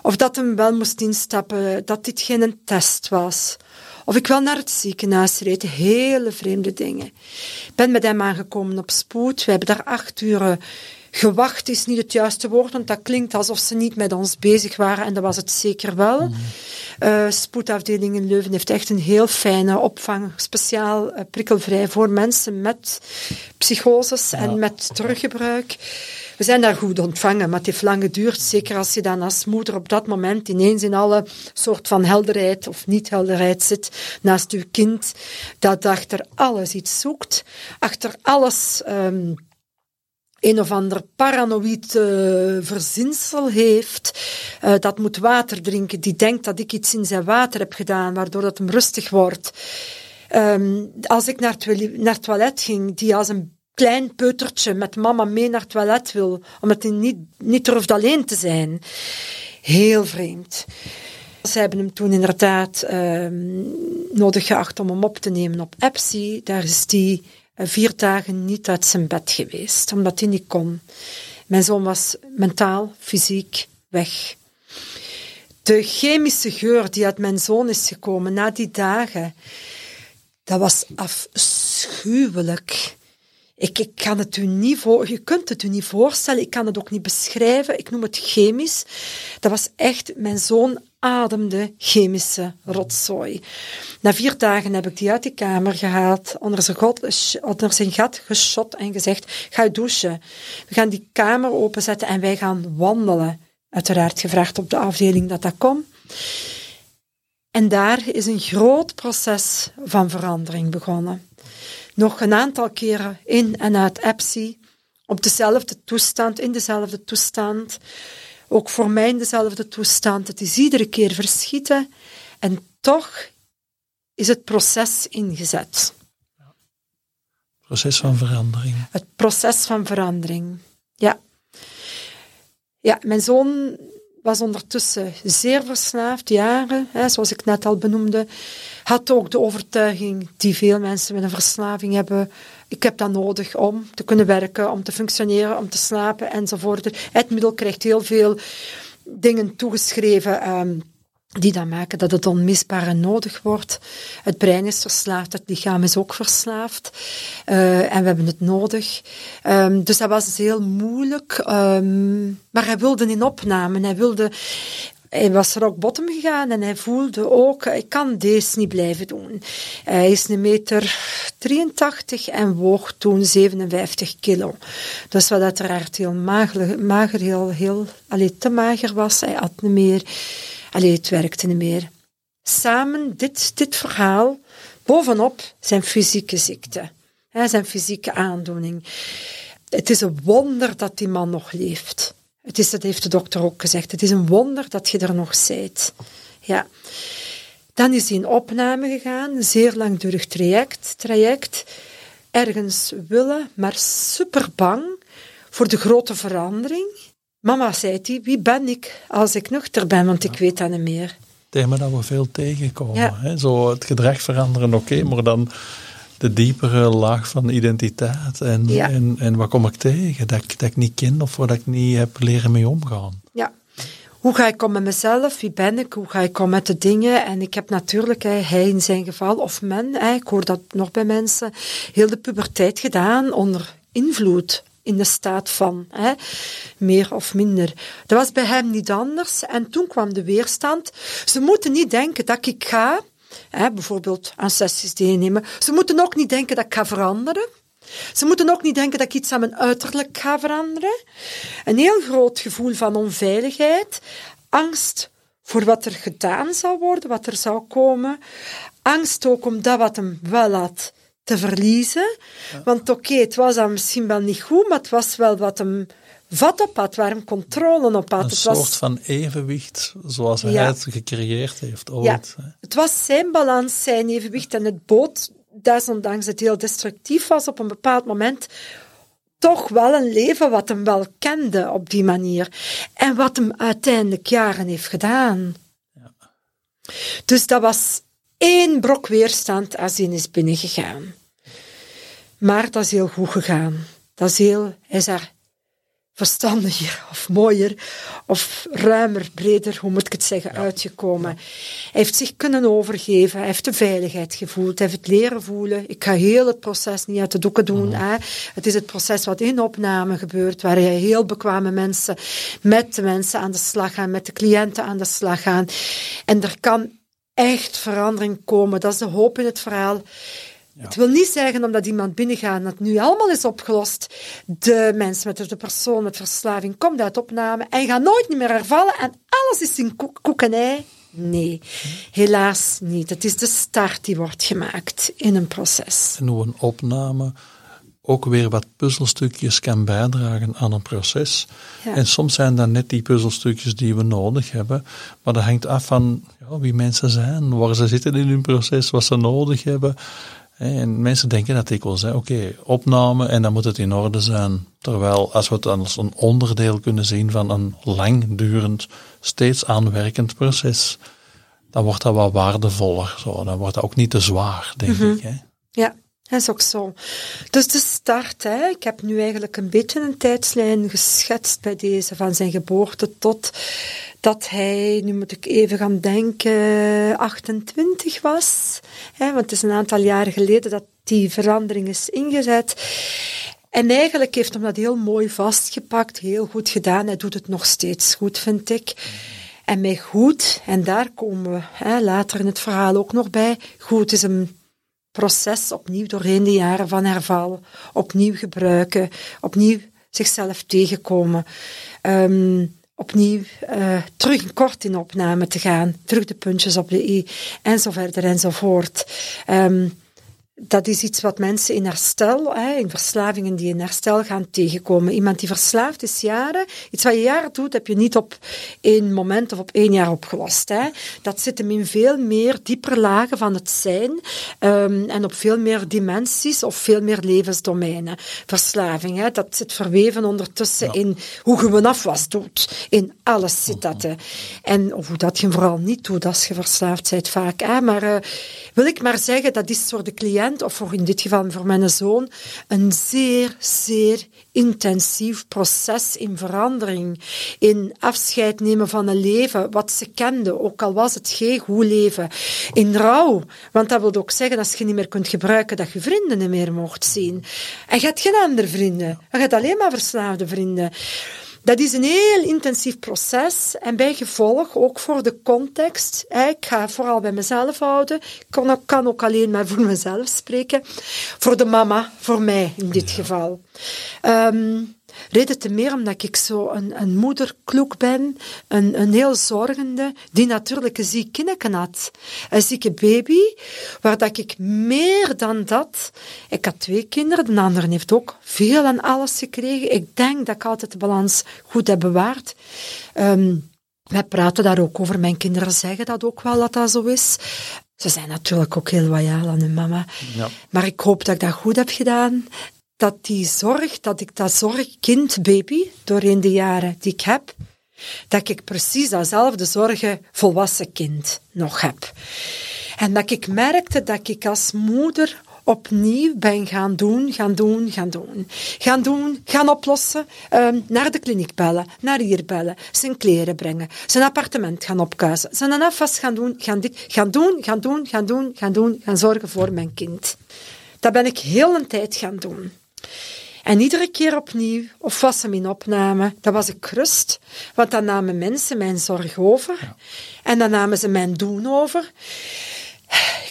Speaker 2: of dat hem wel moest instappen, dat dit geen test was. Of ik wel naar het ziekenhuis reed, hele vreemde dingen. Ik ben met hem aangekomen op spoed. We hebben daar acht uur gewacht, is niet het juiste woord, want dat klinkt alsof ze niet met ons bezig waren, en dat was het zeker wel. Mm uh, spoedafdeling in Leuven heeft echt een heel fijne opvang, speciaal uh, prikkelvrij voor mensen met psychoses en met teruggebruik. We zijn daar goed ontvangen, maar het heeft lang geduurd. Zeker als je dan als moeder op dat moment ineens in alle soort van helderheid of niet-helderheid zit naast je kind, dat achter alles iets zoekt, achter alles um, een of ander paranoïd uh, verzinsel heeft, uh, dat moet water drinken, die denkt dat ik iets in zijn water heb gedaan, waardoor dat hem rustig wordt. Um, als ik naar, naar het toilet ging, die als een klein peutertje met mama mee naar het toilet wil, omdat hij niet, niet durft alleen te zijn. Heel vreemd. Ze hebben hem toen inderdaad um, nodig geacht om hem op te nemen op EPSI. Daar is hij vier dagen niet uit zijn bed geweest, omdat hij niet kon. Mijn zoon was mentaal, fysiek weg. De chemische geur die uit mijn zoon is gekomen na die dagen, dat was afschuwelijk. Ik, ik kan het u niet voor, je kunt het u niet voorstellen, ik kan het ook niet beschrijven. Ik noem het chemisch. Dat was echt, mijn zoon ademde chemische rotzooi. Na vier dagen heb ik die uit die kamer gehaald, onder zijn, god, onder zijn gat geschot en gezegd, ga douchen. We gaan die kamer openzetten en wij gaan wandelen. Uiteraard gevraagd op de afdeling dat dat kon. En daar is een groot proces van verandering begonnen. Nog een aantal keren in en uit EPSI, op dezelfde toestand, in dezelfde toestand. Ook voor mij in dezelfde toestand. Het is iedere keer verschieten en toch is het proces ingezet.
Speaker 1: Proces van verandering.
Speaker 2: Het proces van verandering, ja. Ja, mijn zoon was ondertussen zeer verslaafd, jaren, hè, zoals ik net al benoemde. Had ook de overtuiging die veel mensen met een verslaving hebben. Ik heb dat nodig om te kunnen werken, om te functioneren, om te slapen enzovoort. Het middel krijgt heel veel dingen toegeschreven. Um, die dan maken dat het onmisbaar en nodig wordt. Het brein is verslaafd, het lichaam is ook verslaafd. Uh, en we hebben het nodig. Um, dus dat was heel moeilijk. Um, maar hij wilde in opname. Hij wilde... Hij was rock bottom gegaan en hij voelde ook, ik kan deze niet blijven doen. Hij is een meter 83 en woog toen 57 kilo. Dus wat uiteraard heel mager, mager heel, heel, allee, te mager was. Hij had niet meer Allee, het werkte niet meer. Samen dit, dit verhaal, bovenop zijn fysieke ziekte, hè, zijn fysieke aandoening. Het is een wonder dat die man nog leeft. Het is, dat heeft de dokter ook gezegd. Het is een wonder dat je er nog zijt. Ja. Dan is hij in opname gegaan, een zeer langdurig traject, traject. Ergens willen, maar super bang voor de grote verandering. Mama, zei hij, wie ben ik als ik nuchter ben, want ik weet dat niet meer.
Speaker 1: Thema dat we veel tegenkomen. Hè? Zo het gedrag veranderen, oké, maar dan de diepere laag van identiteit. En, en, en wat kom ik tegen? Dat, dat ik niet ken of waar ik niet heb leren mee omgaan.
Speaker 2: Ja. Hoe ga ik om met mezelf? Wie ben ik? Hoe ga ik om met de dingen? En ik heb natuurlijk, hij in zijn geval, of men, ik hoor dat nog bij mensen, heel de puberteit gedaan onder invloed in de staat van, hè, meer of minder. Dat was bij hem niet anders. En toen kwam de weerstand. Ze moeten niet denken dat ik ga, hè, bijvoorbeeld aan sessies deelnemen. Ze moeten ook niet denken dat ik ga veranderen. Ze moeten ook niet denken dat ik iets aan mijn uiterlijk ga veranderen. Een heel groot gevoel van onveiligheid, angst voor wat er gedaan zou worden, wat er zou komen. Angst ook om dat wat hem wel had te verliezen. Want oké, het was dan misschien wel niet goed, maar het was wel wat hem vat op had, waar hem controle op had.
Speaker 1: Een
Speaker 2: het
Speaker 1: soort
Speaker 2: was...
Speaker 1: van evenwicht, zoals hij het gecreëerd heeft ooit.
Speaker 2: Ja. Het was zijn balans, zijn evenwicht en het bood, desondanks het heel destructief was op een bepaald moment, toch wel een leven wat hem wel kende op die manier. En wat hem uiteindelijk jaren heeft gedaan. Ja. Dus dat was één brok weerstand als hij is binnengegaan. Maar dat is heel goed gegaan. Dat is heel, hij is daar verstandiger of mooier of ruimer, breder, hoe moet ik het zeggen, uitgekomen. Hij heeft zich kunnen overgeven, hij heeft de veiligheid gevoeld, hij heeft het leren voelen. Ik ga heel het proces niet uit de doeken doen. Mhm. Hè. Het is het proces wat in opname gebeurt, waar hij heel bekwame mensen met de mensen aan de slag gaan, met de cliënten aan de slag gaan. En er kan echt verandering komen. Dat is de hoop in het verhaal. Het wil niet zeggen omdat iemand binnengaat dat nu allemaal is opgelost. De mensen met de persoon met verslaving komt uit opname en gaat nooit meer hervallen en alles is in koekenij. Nee, helaas niet. Het is de start die wordt gemaakt in een proces.
Speaker 1: En hoe een opname ook weer wat puzzelstukjes kan bijdragen aan een proces. En soms zijn dat net die puzzelstukjes die we nodig hebben, maar dat hangt af van ja, wie mensen zijn, waar ze zitten in hun proces, wat ze nodig hebben. En mensen denken dat dikwijls, oké, opname en dan moet het in orde zijn. Terwijl als we het als een onderdeel kunnen zien van een langdurend, steeds aanwerkend proces, dan wordt dat wat waardevoller. Zo. Dan wordt dat ook niet te zwaar, denk mhm. ik. Hè?
Speaker 2: Ja, dat is ook zo. Dus de start, hè. ik heb nu eigenlijk een beetje een tijdslijn geschetst bij deze, van zijn geboorte tot dat hij, nu moet ik even gaan denken, 28 was. Hè, want het is een aantal jaren geleden dat die verandering is ingezet. En eigenlijk heeft hem dat heel mooi vastgepakt, heel goed gedaan. Hij doet het nog steeds goed, vind ik. En met goed, en daar komen we hè, later in het verhaal ook nog bij, goed is een proces opnieuw doorheen de jaren van herval, opnieuw gebruiken, opnieuw zichzelf tegenkomen, um, opnieuw uh, terug kort in opname te gaan, terug de puntjes op de i, en enzovoort. Um, dat is iets wat mensen in herstel, hè, in verslavingen die in herstel gaan tegenkomen. Iemand die verslaafd is jaren, iets wat je jaren doet, heb je niet op één moment of op één jaar opgelost. Hè. Dat zit hem in veel meer dieper lagen van het zijn um, en op veel meer dimensies of veel meer levensdomeinen. Verslaving, hè, dat zit verweven ondertussen in hoe je een afwas doet. In alles zit dat. Hè. En of hoe dat je vooral niet doet als je verslaafd bent vaak. Hè. Maar uh, wil ik maar zeggen, dat is voor de cliënt of voor in dit geval voor mijn zoon, een zeer, zeer intensief proces in verandering, in afscheid nemen van een leven wat ze kenden, ook al was het geen goed leven. In rouw, want dat wil ook zeggen als je niet meer kunt gebruiken dat je vrienden niet meer mocht zien. En je hebt geen andere vrienden, je hebt alleen maar verslaafde vrienden. Dat is een heel intensief proces en bij gevolg ook voor de context. Ik ga vooral bij mezelf houden. Ik kan, kan ook alleen maar voor mezelf spreken. Voor de mama, voor mij in dit geval. Um, Reden te meer omdat ik zo een, een moederkloek ben, een, een heel zorgende, die natuurlijk een ziek kindje had. Een zieke baby, waar dat ik meer dan dat... Ik had twee kinderen, de andere heeft ook veel en alles gekregen. Ik denk dat ik altijd de balans goed heb bewaard. Um, wij praten daar ook over. Mijn kinderen zeggen dat ook wel, dat dat zo is. Ze zijn natuurlijk ook heel loyaal aan hun mama. Ja. Maar ik hoop dat ik dat goed heb gedaan dat die zorg, dat ik dat zorgkind, baby, doorheen de jaren die ik heb, dat ik precies datzelfde zorgen volwassen kind nog heb. En dat ik merkte dat ik als moeder opnieuw ben gaan doen, gaan doen, gaan doen. Gaan doen, gaan oplossen, um, naar de kliniek bellen, naar hier bellen, zijn kleren brengen, zijn appartement gaan opkuisen, zijn afwas gaan doen, gaan dit, gaan doen, gaan doen, gaan doen, gaan doen, gaan zorgen voor mijn kind. Dat ben ik heel een tijd gaan doen. En iedere keer opnieuw, of was hem in opname, dat was ik rust. Want dan namen mensen mijn zorg over. En dan namen ze mijn doen over.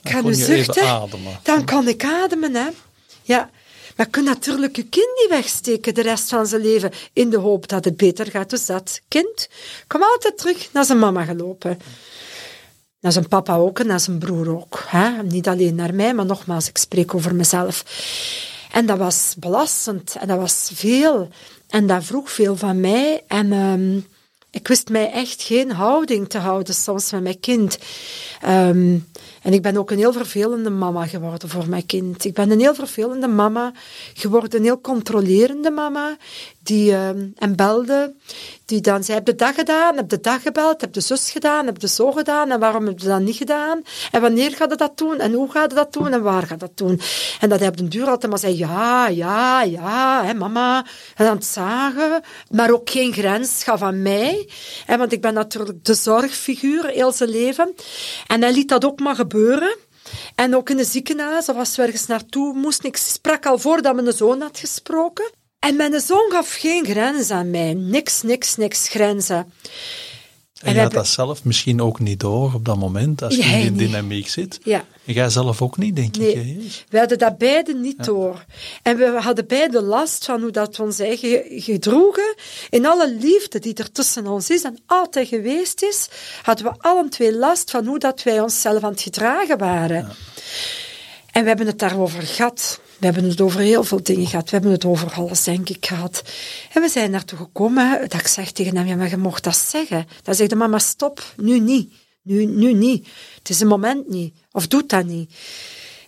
Speaker 2: Ik ga nu zuchten. Dan kan ik ademen, hè. Ja. Maar je kunt natuurlijk je kind niet wegsteken de rest van zijn leven in de hoop dat het beter gaat. Dus dat kind kom altijd terug naar zijn mama gelopen. Naar zijn papa ook en naar zijn broer ook. Hè? Niet alleen naar mij, maar nogmaals, ik spreek over mezelf. En dat was belastend en dat was veel. En dat vroeg veel van mij. En um, ik wist mij echt geen houding te houden soms met mijn kind. Um, en ik ben ook een heel vervelende mama geworden voor mijn kind. Ik ben een heel vervelende mama geworden, een heel controlerende mama, die uh, en belde, die dan zei, heb de dag gedaan, heb de dag gebeld, heb de zus gedaan, heb de zo gedaan, en waarom heb je dat niet gedaan? En wanneer gaat je dat doen? En hoe gaat je dat doen? En waar gaat dat doen? En dat hij op de duur altijd maar zei, ja, ja, ja, hè, mama. En aan het zagen, maar ook geen grens gaf aan mij. Hè, want ik ben natuurlijk de zorgfiguur heel zijn leven. En hij liet dat ook maar gebeuren. En ook in de ziekenhuis, of als ergens naartoe moesten, ik sprak al voordat mijn zoon had gesproken. En mijn zoon gaf geen grenzen aan mij. Niks, niks, niks grenzen.
Speaker 1: En, je had dat zelf misschien ook niet door op dat moment, als je in die dynamiek zit. Ja. En jij zelf ook niet, denk
Speaker 2: nee.
Speaker 1: ik.
Speaker 2: We hadden dat beide niet door. En we hadden beide last van hoe dat we ons eigen gedroegen. In alle liefde die er tussen ons is en altijd geweest is, hadden we allen twee last van hoe dat wij onszelf aan het gedragen waren. Ja. En we hebben het daarover gehad. We hebben het over heel veel dingen gehad. We hebben het over alles, denk ik, gehad. En we zijn naartoe gekomen dat ik zeg tegen hem, ja, maar je mocht dat zeggen. Dan zegt de mama, stop, nu niet. Nu, nu niet. Het is een moment niet. Of doet dat niet.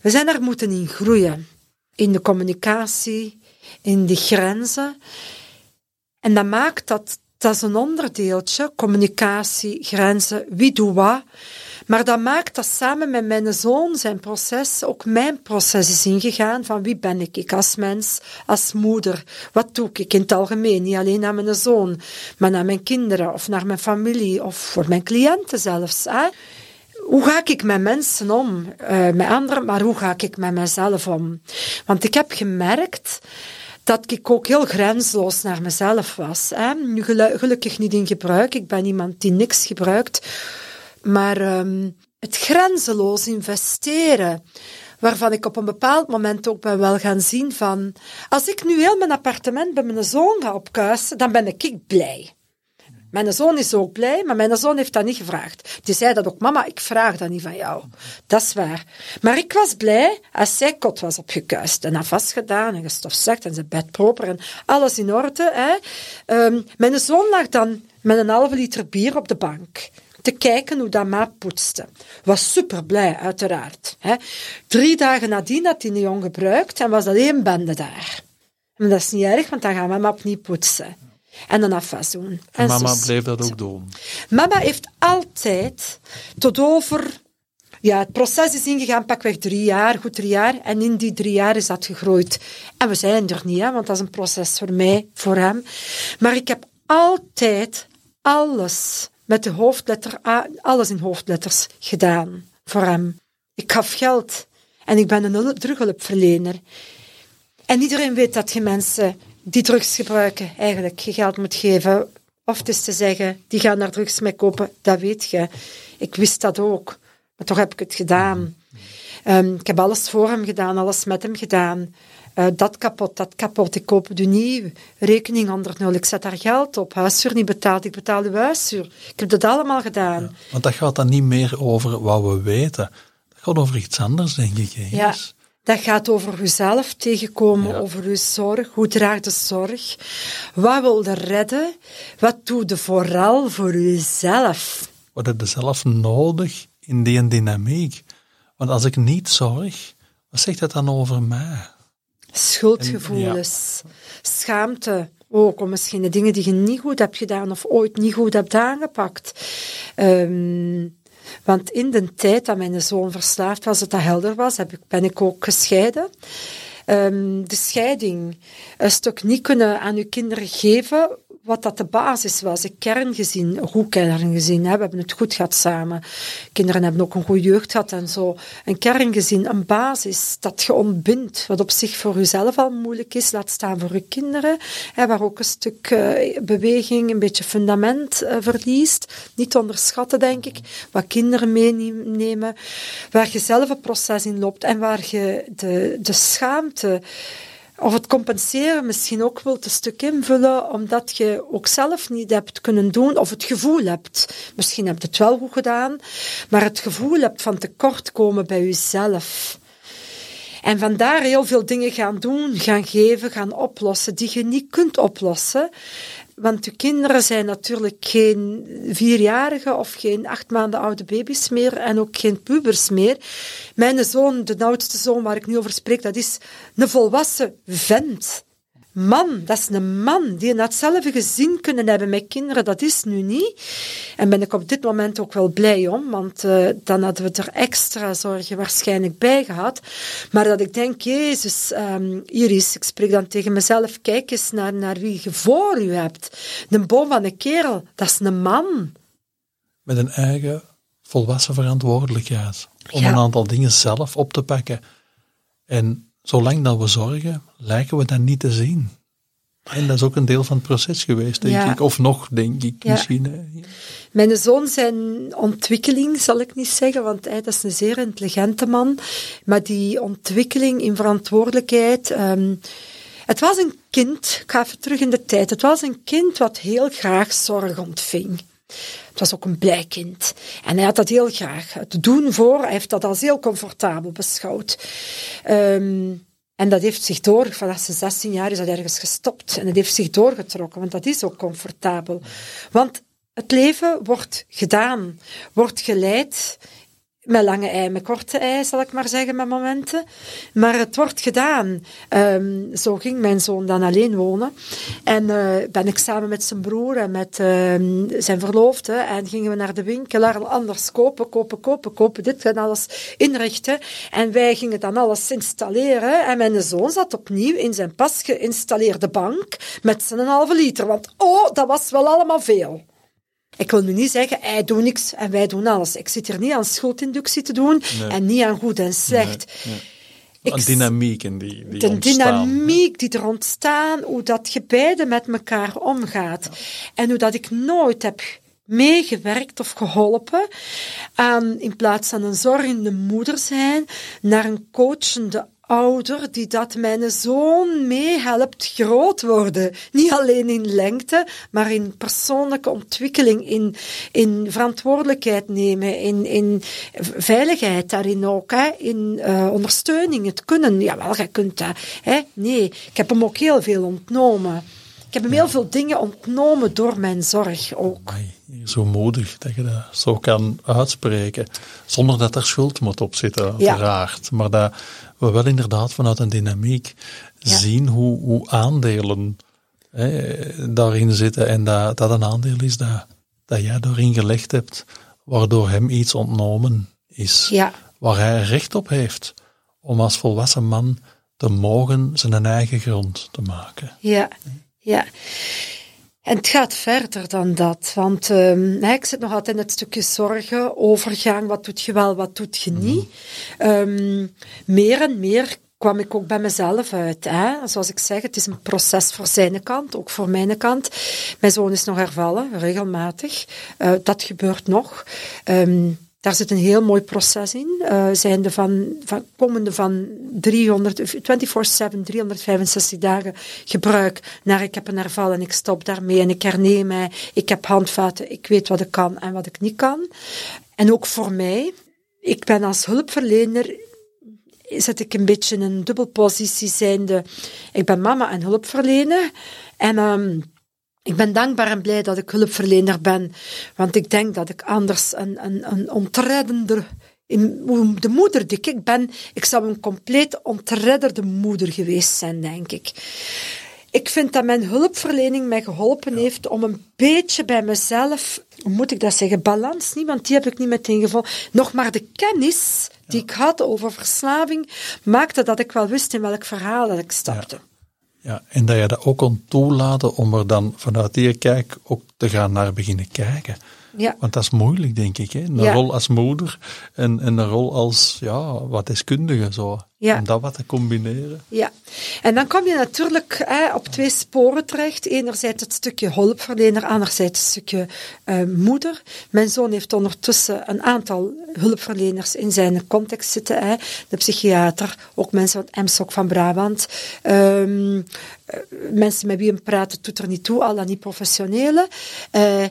Speaker 2: We zijn daar moeten in groeien. In de communicatie, in de grenzen. En dat maakt dat, dat is een onderdeeltje, communicatie, grenzen, wie doet wat. Maar dat maakt dat samen met mijn zoon zijn proces ook mijn proces is ingegaan van wie ben ik, ik als mens, als moeder. Wat doe ik in het algemeen, niet alleen naar mijn zoon, maar naar mijn kinderen of naar mijn familie of voor mijn cliënten zelfs. Hoe ga ik met mensen om? Uh, met anderen, maar hoe ga ik met mezelf om? Want ik heb gemerkt dat ik ook heel grenzeloos naar mezelf was. Hè. Nu gelukkig niet in gebruik, ik ben iemand die niks gebruikt. Maar um, het grenzeloos investeren, waarvan ik op een bepaald moment ook ben wel gaan zien van, als ik nu heel mijn appartement bij mijn zoon ga opkuisen, dan ben ik blij. Mijn zoon is ook blij, maar mijn zoon heeft dat niet gevraagd. Die zei dat ook, mama, ik vraag dat niet van jou. Dat is waar. Maar ik was blij als zij kot was opgekuist en afwas gedaan en gestofzegd en zijn bed proper en alles in orde. Um, mijn zoon lag dan met een halve liter bier op de bank te kijken hoe dat ma poetste. Was super blij, uiteraard. Drie dagen nadien had hij jong gebruikt en was alleen bende daar. En dat is niet erg, want dan gaan we maar opnieuw poetsen. En dan afwas doen.
Speaker 1: En, mama bleef dat ook doen?
Speaker 2: Mama heeft altijd tot over... Ja, het proces is ingegaan pakweg drie jaar, goed drie jaar. En in die drie jaar is dat gegroeid. En we zijn er niet, hè, want dat is een proces voor mij, voor hem. Maar ik heb altijd alles met de hoofdletter A, alles in hoofdletters gedaan voor hem. Ik gaf geld en ik ben een terughulpverlener. En iedereen weet dat je mensen die drugs gebruiken eigenlijk je geld moet geven. Of het is te zeggen, die gaan naar drugs mee kopen, dat weet je. Ik wist dat ook, maar toch heb ik het gedaan. Um, ik heb alles voor hem gedaan, alles met hem gedaan. Uh, dat kapot, dat kapot, ik koop het nieuw. Rekening onder nul, ik zet daar geld op. Huishuur niet betaald, ik betaal de huishuur. Ik heb dat allemaal gedaan.
Speaker 1: want dat gaat dan niet meer over wat we weten. Dat gaat over iets anders, denk ik.
Speaker 2: Ja, dat gaat over uzelf tegenkomen, over uw zorg. Hoe draagt de zorg? Wat wil je redden? Wat doe je vooral voor uzelf?
Speaker 1: Wat heb je zelf nodig in die dynamiek? Want als ik niet zorg, wat zegt dat dan over mij?
Speaker 2: Schuldgevoelens, schaamte, ook om misschien de dingen die je niet goed hebt gedaan of ooit niet goed hebt aangepakt. Um, want in de tijd dat mijn zoon verslaafd was, dat dat helder was, heb ik, ben ik ook gescheiden. Um, de scheiding, een stuk niet kunnen aan uw kinderen geven wat dat de basis was, een kerngezin, een goed kerngezin. Hè. We hebben het goed gehad samen. Kinderen hebben ook een goede jeugd gehad en zo. Een kerngezin, een basis dat je ontbindt, wat op zich voor jezelf al moeilijk is, laat staan voor je kinderen, hè, waar ook een stuk uh, beweging, een beetje fundament uh, verliest. Niet onderschatten, denk ik, wat kinderen meenemen, waar je zelf een proces in loopt en waar je de, de schaamte of het compenseren misschien ook wilt een stuk invullen, omdat je ook zelf niet hebt kunnen doen, of het gevoel hebt. Misschien heb je het wel goed gedaan, maar het gevoel hebt van tekortkomen bij jezelf. En vandaar heel veel dingen gaan doen, gaan geven, gaan oplossen, die je niet kunt oplossen. Want de kinderen zijn natuurlijk geen vierjarige of geen acht maanden oude baby's meer en ook geen pubers meer. Mijn zoon, de oudste zoon waar ik nu over spreek, dat is een volwassen vent man, dat is een man die hetzelfde gezin kunnen hebben met kinderen, dat is nu niet. En ben ik op dit moment ook wel blij om, want uh, dan hadden we er extra zorgen waarschijnlijk bij gehad. Maar dat ik denk, Jezus, um, Iris, ik spreek dan tegen mezelf, kijk eens naar, naar wie je voor u hebt. Een boom van een kerel, dat is een man.
Speaker 1: Met een eigen volwassen verantwoordelijkheid om een aantal dingen zelf op te pakken. En zolang dat we zorgen, lijken we dat niet te zien. En dat is ook een deel van het proces geweest, denk ik. Of nog, denk ik, misschien.
Speaker 2: Mijn zoon zijn ontwikkeling, zal ik niet zeggen, want hij dat is een zeer intelligente man. Maar die ontwikkeling in verantwoordelijkheid... Ehm, het was een kind, ik ga even terug in de tijd, het was een kind wat heel graag zorg ontving. Het was ook een blij kind. En hij had dat heel graag. Het doen voor, hij heeft dat als heel comfortabel beschouwd. Ehm, en dat heeft zich door, vanaf zijn 16 jaar is dat ergens gestopt. En dat heeft zich doorgetrokken, want dat is ook comfortabel. Want het leven wordt gedaan, wordt geleid met lange ei, met korte ei, zal ik maar zeggen, met momenten. Maar het wordt gedaan. Um, zo ging mijn zoon dan alleen wonen. En uh, ben ik samen met zijn broer en met uh, zijn verloofde en gingen we naar de winkel, anders kopen, kopen, kopen, kopen, dit en alles inrichten. En wij gingen dan alles installeren. En mijn zoon zat opnieuw in zijn pas geïnstalleerde bank met zijn halve liter. Want oh, dat was wel allemaal veel. Ik wil nu niet zeggen, hij doet niks en wij doen alles. Ik zit hier niet aan schuldinductie te doen en niet aan goed en slecht.
Speaker 1: Een dynamiek in die, die
Speaker 2: de
Speaker 1: ontstaan.
Speaker 2: dynamiek die er ontstaan, hoe dat je beiden met elkaar omgaat. En hoe dat ik nooit heb meegewerkt of geholpen aan, in plaats van een zorgende moeder zijn, naar een coachende ouder die dat mijn zoon meehelpt groot worden. Niet alleen in lengte, maar in persoonlijke ontwikkeling, in, in verantwoordelijkheid nemen, in, in veiligheid daarin ook, hè, in uh, ondersteuning, het kunnen. Jawel, jij kunt dat. Hè. Nee, ik heb hem ook heel veel ontnomen. Ik heb hem heel veel dingen ontnomen door mijn zorg ook.
Speaker 1: Zo moedig dat je dat zo kan uitspreken, zonder dat er schuld moet op zitten, uiteraard. Ja. Maar dat we wel inderdaad vanuit een dynamiek ja. zien hoe, hoe aandelen hè, daarin zitten en dat, dat een aandeel is dat, dat jij daarin gelegd hebt, waardoor hem iets ontnomen is,
Speaker 2: ja.
Speaker 1: waar hij recht op heeft om als volwassen man te mogen zijn eigen grond te maken.
Speaker 2: Ja, ja. En het gaat verder dan dat, want um, ik zit nog altijd in het stukje zorgen, overgang, wat doet je wel, wat doet je niet. Um, meer en meer kwam ik ook bij mezelf uit. Hè? Zoals ik zeg, het is een proces voor zijn kant, ook voor mijn kant. Mijn zoon is nog hervallen, regelmatig. Uh, dat gebeurt nog. Um, daar zit een heel mooi proces in. Uh, zijnde van, van, komende van 300, 24-7, 365 dagen gebruik naar ik heb een herval en ik stop daarmee en ik herneem mij. Ik heb handvaten, ik weet wat ik kan en wat ik niet kan. En ook voor mij, ik ben als hulpverlener zit ik een beetje in een dubbelpositie zijnde. Ik ben mama en hulpverlener. En um, ik ben dankbaar en blij dat ik hulpverlener ben, want ik denk dat ik anders een, een, een ontreddender, de moeder die ik ben, ik zou een compleet ontredderde moeder geweest zijn, denk ik. Ik vind dat mijn hulpverlening mij geholpen heeft om een beetje bij mezelf, hoe moet ik dat zeggen, balans niet, want die heb ik niet meteen gevonden. Nog maar de kennis die ik had over verslaving maakte dat ik wel wist in welk verhaal dat ik stapte.
Speaker 1: Ja. Ja, en dat je dat ook kon toelaten om er dan vanuit die kijk ook te gaan naar beginnen kijken.
Speaker 2: Ja.
Speaker 1: Want dat is moeilijk, denk ik. Hè? Een
Speaker 2: Ja.
Speaker 1: rol als moeder en, en een rol als ja, wat deskundige. Zo.
Speaker 2: Ja.
Speaker 1: Om dat wat te combineren.
Speaker 2: Ja, en dan kom je natuurlijk hè, op twee sporen terecht. Enerzijds het stukje hulpverlener, anderzijds het stukje uh, moeder. Mijn zoon heeft ondertussen een aantal hulpverleners in zijn context zitten. Hè. De psychiater, ook mensen van MSOC van Brabant. Um, mensen met wie hem praten doet er niet toe, al dan niet professionele. Uh,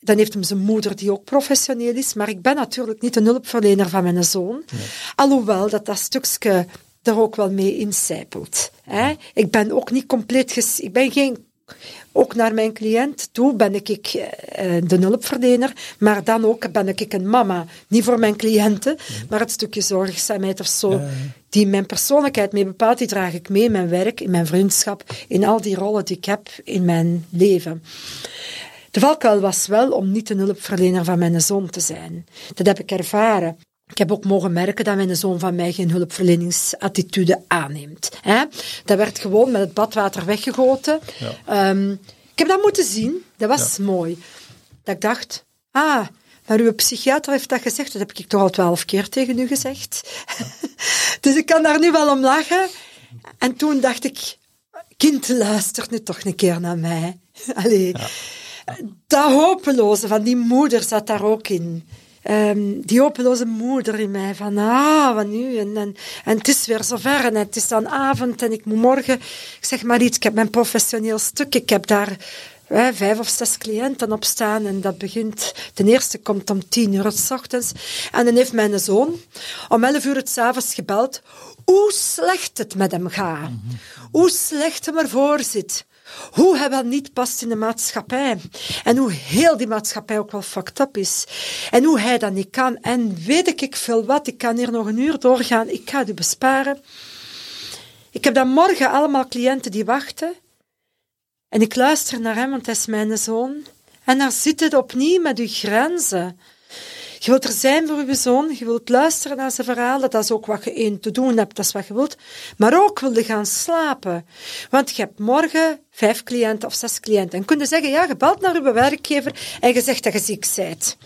Speaker 2: dan heeft hem zijn moeder, die ook professioneel is. Maar ik ben natuurlijk niet een hulpverlener van mijn zoon. Nee. Alhoewel dat dat stukje er ook wel mee incijpelt. Hè? Ik ben ook niet compleet... Ges ik ben geen... Ook naar mijn cliënt toe ben ik, ik uh, de hulpverlener, maar dan ook ben ik een mama. Niet voor mijn cliënten, maar het stukje zorgzaamheid of zo, die mijn persoonlijkheid mee bepaalt, die draag ik mee in mijn werk, in mijn vriendschap, in al die rollen die ik heb in mijn leven. De valkuil was wel om niet een hulpverlener van mijn zoon te zijn. Dat heb ik ervaren. Ik heb ook mogen merken dat mijn zoon van mij geen hulpverleningsattitude aanneemt. Hè? Dat werd gewoon met het badwater weggegoten. Ja. Um, ik heb dat moeten zien. Dat was ja. mooi. Dat ik dacht, ah, maar uw psychiater heeft dat gezegd. Dat heb ik toch al twaalf keer tegen u gezegd. dus ik kan daar nu wel om lachen. En toen dacht ik, kind, luister nu toch een keer naar mij. Allee. Dat hopeloze van die moeder zat daar ook in. Um, die hopeloze moeder in mij, van ah, wat nu? En, en, en het is weer zover en het is dan avond en ik moet morgen, ik zeg maar iets, ik heb mijn professioneel stuk, ik heb daar hè, vijf of zes cliënten op staan en dat begint, de eerste komt om tien uur s ochtends en dan heeft mijn zoon om elf uur het avonds gebeld hoe slecht het met hem gaat, mm -hmm. hoe slecht hem ervoor zit. Hoe hij wel niet past in de maatschappij. En hoe heel die maatschappij ook wel fucked up is. En hoe hij dat niet kan. En weet ik veel wat, ik kan hier nog een uur doorgaan. Ik ga het u besparen. Ik heb dan morgen allemaal cliënten die wachten. En ik luister naar hem, want hij is mijn zoon. En daar zit het opnieuw met uw grenzen. Je wilt er zijn voor je zoon, je wilt luisteren naar zijn verhalen, dat is ook wat je één te doen hebt, dat is wat je wilt. Maar ook wil je gaan slapen. Want je hebt morgen vijf cliënten of zes cliënten. En kun je zeggen, ja, je belt naar je werkgever en je zegt dat je ziek bent.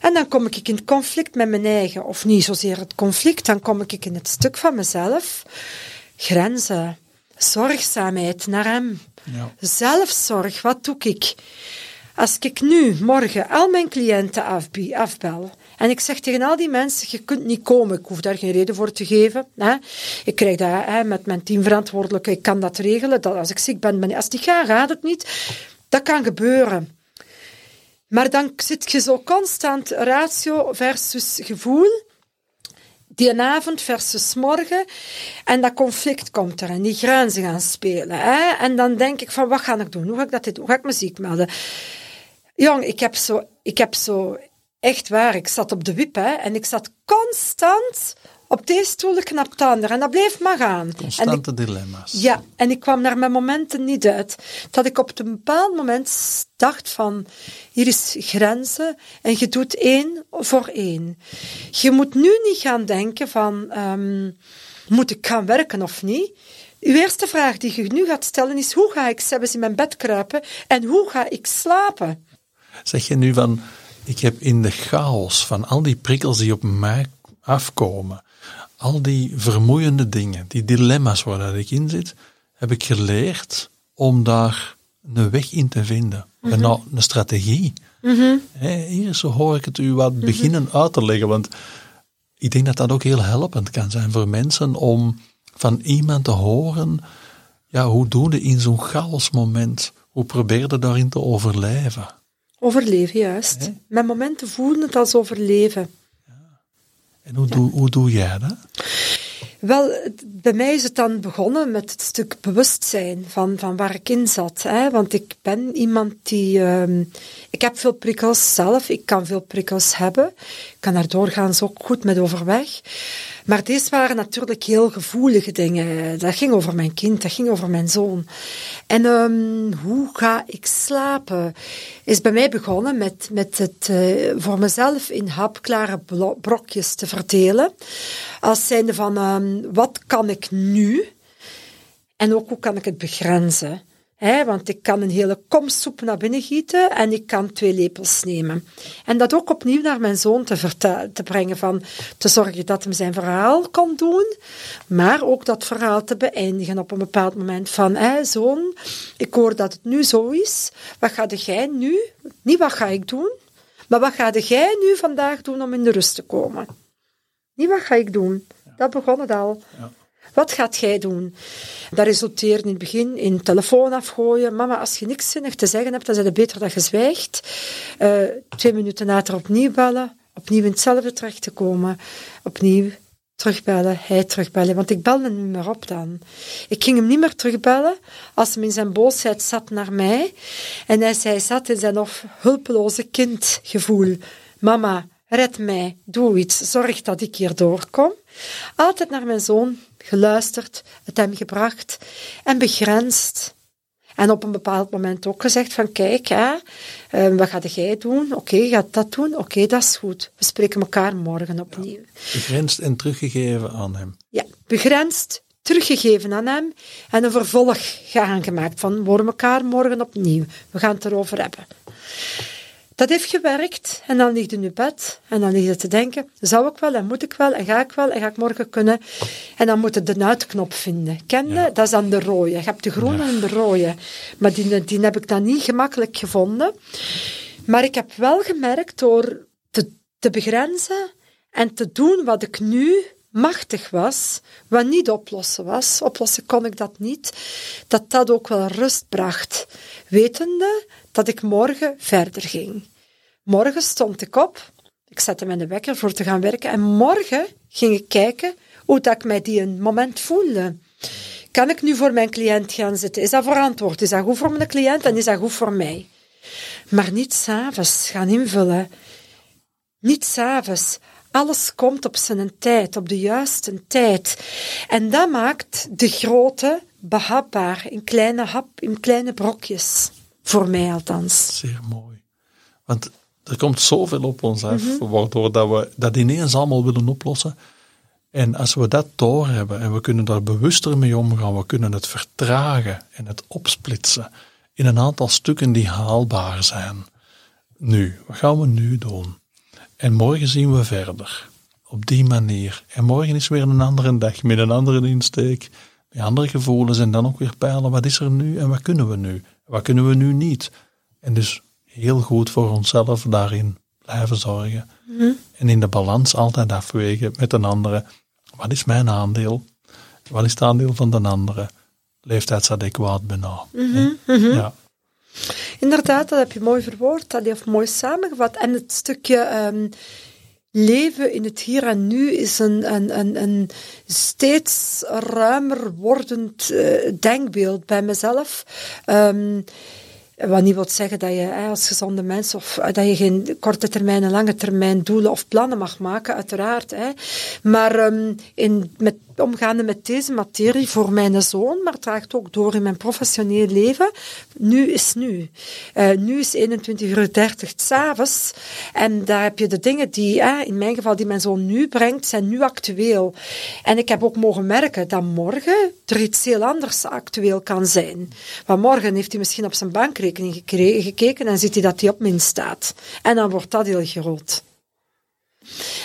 Speaker 2: En dan kom ik in het conflict met mijn eigen, of niet zozeer het conflict, dan kom ik in het stuk van mezelf. Grenzen, zorgzaamheid naar hem.
Speaker 1: Ja.
Speaker 2: Zelfzorg, wat doe ik? Als ik nu morgen al mijn cliënten afbel en ik zeg tegen al die mensen, je kunt niet komen, ik hoef daar geen reden voor te geven. Hè. Ik krijg dat hè, met mijn teamverantwoordelijke, ik kan dat regelen. Dat als ik ziek ben, ben als het niet gaat, het niet. Dat kan gebeuren. Maar dan zit je zo constant ratio versus gevoel. Die avond versus morgen. En dat conflict komt er en die grenzen gaan spelen. Hè? En dan denk ik van, wat ga ik doen? Hoe ga ik dat doen? Hoe ga ik me ziek melden? Jong, ik heb zo, ik heb zo, echt waar, ik zat op de wip hè, en ik zat constant op deze stoel, knap ander. En dat bleef maar gaan. Ik-
Speaker 1: Constante dilemma's.
Speaker 2: ja, en ik kwam naar mijn momenten niet uit. Dat ik op een bepaald moment dacht van, hier is grenzen en je doet één voor één. Je moet nu niet gaan denken van, ehm, moet ik gaan werken of niet? Uw eerste vraag die je nu gaat stellen is, hoe ga ik zelfs in mijn bed kruipen en hoe ga ik slapen?
Speaker 1: Zeg je nu van, ik heb in de chaos van al die prikkels die op mij afkomen, al die vermoeiende dingen, die dilemma's waar dat ik in zit, heb ik geleerd om daar een weg in te vinden. En nou, een strategie. Hè, hier zo hoor ik het u wat beginnen uit te leggen, want ik denk dat dat ook heel helpend kan zijn voor mensen om van iemand te horen, ja, hoe doe je in zo'n chaosmoment? Hoe probeer je daarin te overleven?
Speaker 2: Overleven, juist. Mijn momenten voelen het als overleven.
Speaker 1: En hoe, doe, hoe doe jij dat?
Speaker 2: Wel, bij mij is het dan begonnen met het stuk bewustzijn van, van waar ik in zat. Hè? Want ik ben iemand die... ehm, ik heb veel prikkels zelf, ik kan veel prikkels hebben. Ik kan daar doorgaans ook goed met overweg. Maar deze waren natuurlijk heel gevoelige dingen. Dat ging over mijn kind, dat ging over mijn zoon. En ehm, hoe ga ik slapen? Is bij mij begonnen met, met het eh, voor mezelf in hapklare brokjes te verdelen. Als zijnde van, ehm, wat kan ik nu? En ook hoe kan ik het begrenzen? Want ik kan een hele kom soep naar binnen gieten en ik kan twee lepels nemen. En dat ook opnieuw naar mijn zoon te, te brengen, van te zorgen dat hem zijn verhaal kon doen, maar ook dat verhaal te beëindigen op een bepaald moment van, hè, zoon, ik hoor dat het nu zo is, wat ga jij nu, niet wat ga ik doen, maar wat ga jij nu vandaag doen om in de rust te komen? Niet wat ga ik doen, dat begon het al. Wat gaat jij doen? Dat resulteerde in het begin in telefoon afgooien. Mama, als je niks zinnig te zeggen hebt, dan is het beter dat je zwijgt. Eh, twee minuten later opnieuw bellen. Opnieuw in hetzelfde terecht te komen. Opnieuw terugbellen, hij terugbellen. Want ik belde hem niet meer op dan. Ik ging hem niet meer terugbellen als hem in zijn boosheid zat naar mij. En hij, hij zat in zijn nog hulpeloze kindgevoel. Mama, red mij, doe iets, zorg dat ik hier doorkom. Altijd naar mijn zoon geluisterd, het hem gebracht en begrensd. En op een bepaald moment ook gezegd van, kijk, hè, eh, wat ga jij doen? Oké, je gaat dat doen? Oké, dat is goed. We spreken elkaar morgen opnieuw.
Speaker 1: Begrensd en teruggegeven aan hem.
Speaker 2: Ja, begrensd, teruggegeven aan hem en een vervolg aangemaakt van, we elkaar morgen opnieuw. We gaan het erover hebben. Dat heeft gewerkt en dan ligt je in je bed en dan lig je te denken, zou ik wel en moet ik wel en ga ik wel en ga ik morgen kunnen. En dan moet je de uitknop vinden. Ken je? Dat is dan de rode. Je hebt de groene en de rode. Maar die, die heb ik dan niet gemakkelijk gevonden. Maar ik heb wel gemerkt door te, te begrenzen en te doen wat ik nu machtig was, wat niet oplossen was, oplossen kon ik dat niet, dat dat ook wel rust bracht, wetende dat ik morgen verder ging. Morgen stond ik op, ik zette de wekker voor te gaan werken en morgen ging ik kijken hoe dat ik mij die een moment voelde. Kan ik nu voor mijn cliënt gaan zitten? Is dat verantwoord? Is dat goed voor mijn cliënt en is dat goed voor mij? Maar niet s'avonds gaan invullen. Niet s'avonds. Alles komt op zijn tijd, op de juiste tijd. En dat maakt de grote behapbaar, in kleine hap, in kleine brokjes. Voor mij althans.
Speaker 1: Zeer mooi. Want er komt zoveel op ons af, waardoor dat we dat ineens allemaal willen oplossen. En als we dat doorhebben en we kunnen daar bewuster mee omgaan, we kunnen het vertragen en het opsplitsen in een aantal stukken die haalbaar zijn. Nu, wat gaan we nu doen? En morgen zien we verder. Op die manier. En morgen is weer een andere dag, met een andere insteek, met andere gevoelens. En dan ook weer peilen, wat is er nu en wat kunnen we nu? Wat kunnen we nu niet? En dus heel goed voor onszelf daarin blijven zorgen. En in de balans altijd afwegen met een andere. Wat is mijn aandeel? Wat is het aandeel van de andere? Leeftijdsadequaat bijna. Ja.
Speaker 2: Inderdaad, dat heb je mooi verwoord, dat heeft mooi samengevat. En het stukje ehm, leven in het hier en nu is een, een, een, een steeds ruimer wordend eh, denkbeeld bij mezelf. Ehm, wat niet wil zeggen dat je als gezonde mens of eh, dat je geen korte termijn en lange termijn doelen of plannen mag maken, uiteraard. Hè. Maar um, in, met omgaande met deze materie voor mijn zoon, maar draagt ook door in mijn professioneel leven. Nu is nu. Uh, nu is 21 uur 30 s'avonds. En daar heb je de dingen die, in mijn geval, die mijn zoon nu brengt, zijn nu actueel. En ik heb ook mogen merken dat morgen er iets heel anders actueel kan zijn. Want morgen heeft hij misschien op zijn bankrekening gekeken en ziet hij dat hij op min staat. En dan wordt dat heel groot.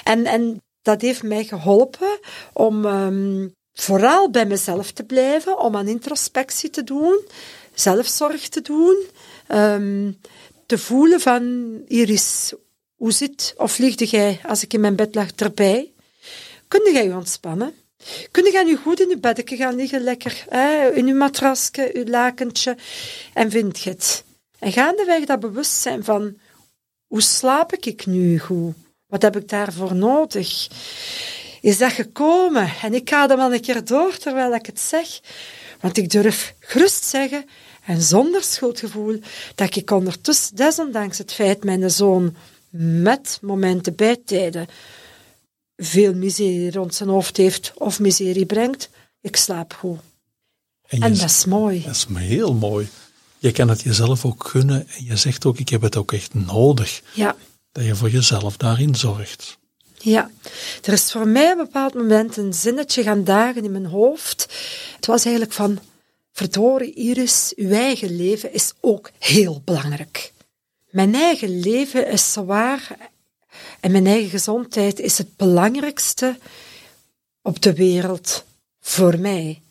Speaker 2: En, en dat heeft mij geholpen om um, vooral bij mezelf te blijven, om aan introspectie te doen, zelfzorg te doen, um, te voelen van Iris, hoe zit of liegde jij als ik in mijn bed lag erbij? Kun jij je ontspannen? Kun jij nu goed in je bedje gaan liggen, lekker hè, in je matrasje, je lakentje, en vind je het? En gaandeweg dat bewustzijn van, hoe slaap ik nu goed? Wat heb ik daarvoor nodig? Is dat gekomen? En ik ga er wel een keer door terwijl ik het zeg. Want ik durf gerust zeggen, en zonder schuldgevoel, dat ik ondertussen, desondanks het feit mijn zoon met momenten bij tijden veel miserie rond zijn hoofd heeft of miserie brengt, ik slaap goed. En, en dat is mooi.
Speaker 1: Dat is heel mooi. Je kan het jezelf ook gunnen en je zegt ook, ik heb het ook echt nodig.
Speaker 2: Ja
Speaker 1: dat je voor jezelf daarin zorgt.
Speaker 2: Ja, er is voor mij op een bepaald moment een zinnetje gaan dagen in mijn hoofd. Het was eigenlijk van, verdorie Iris, uw eigen leven is ook heel belangrijk. Mijn eigen leven is zwaar en mijn eigen gezondheid is het belangrijkste op de wereld voor mij.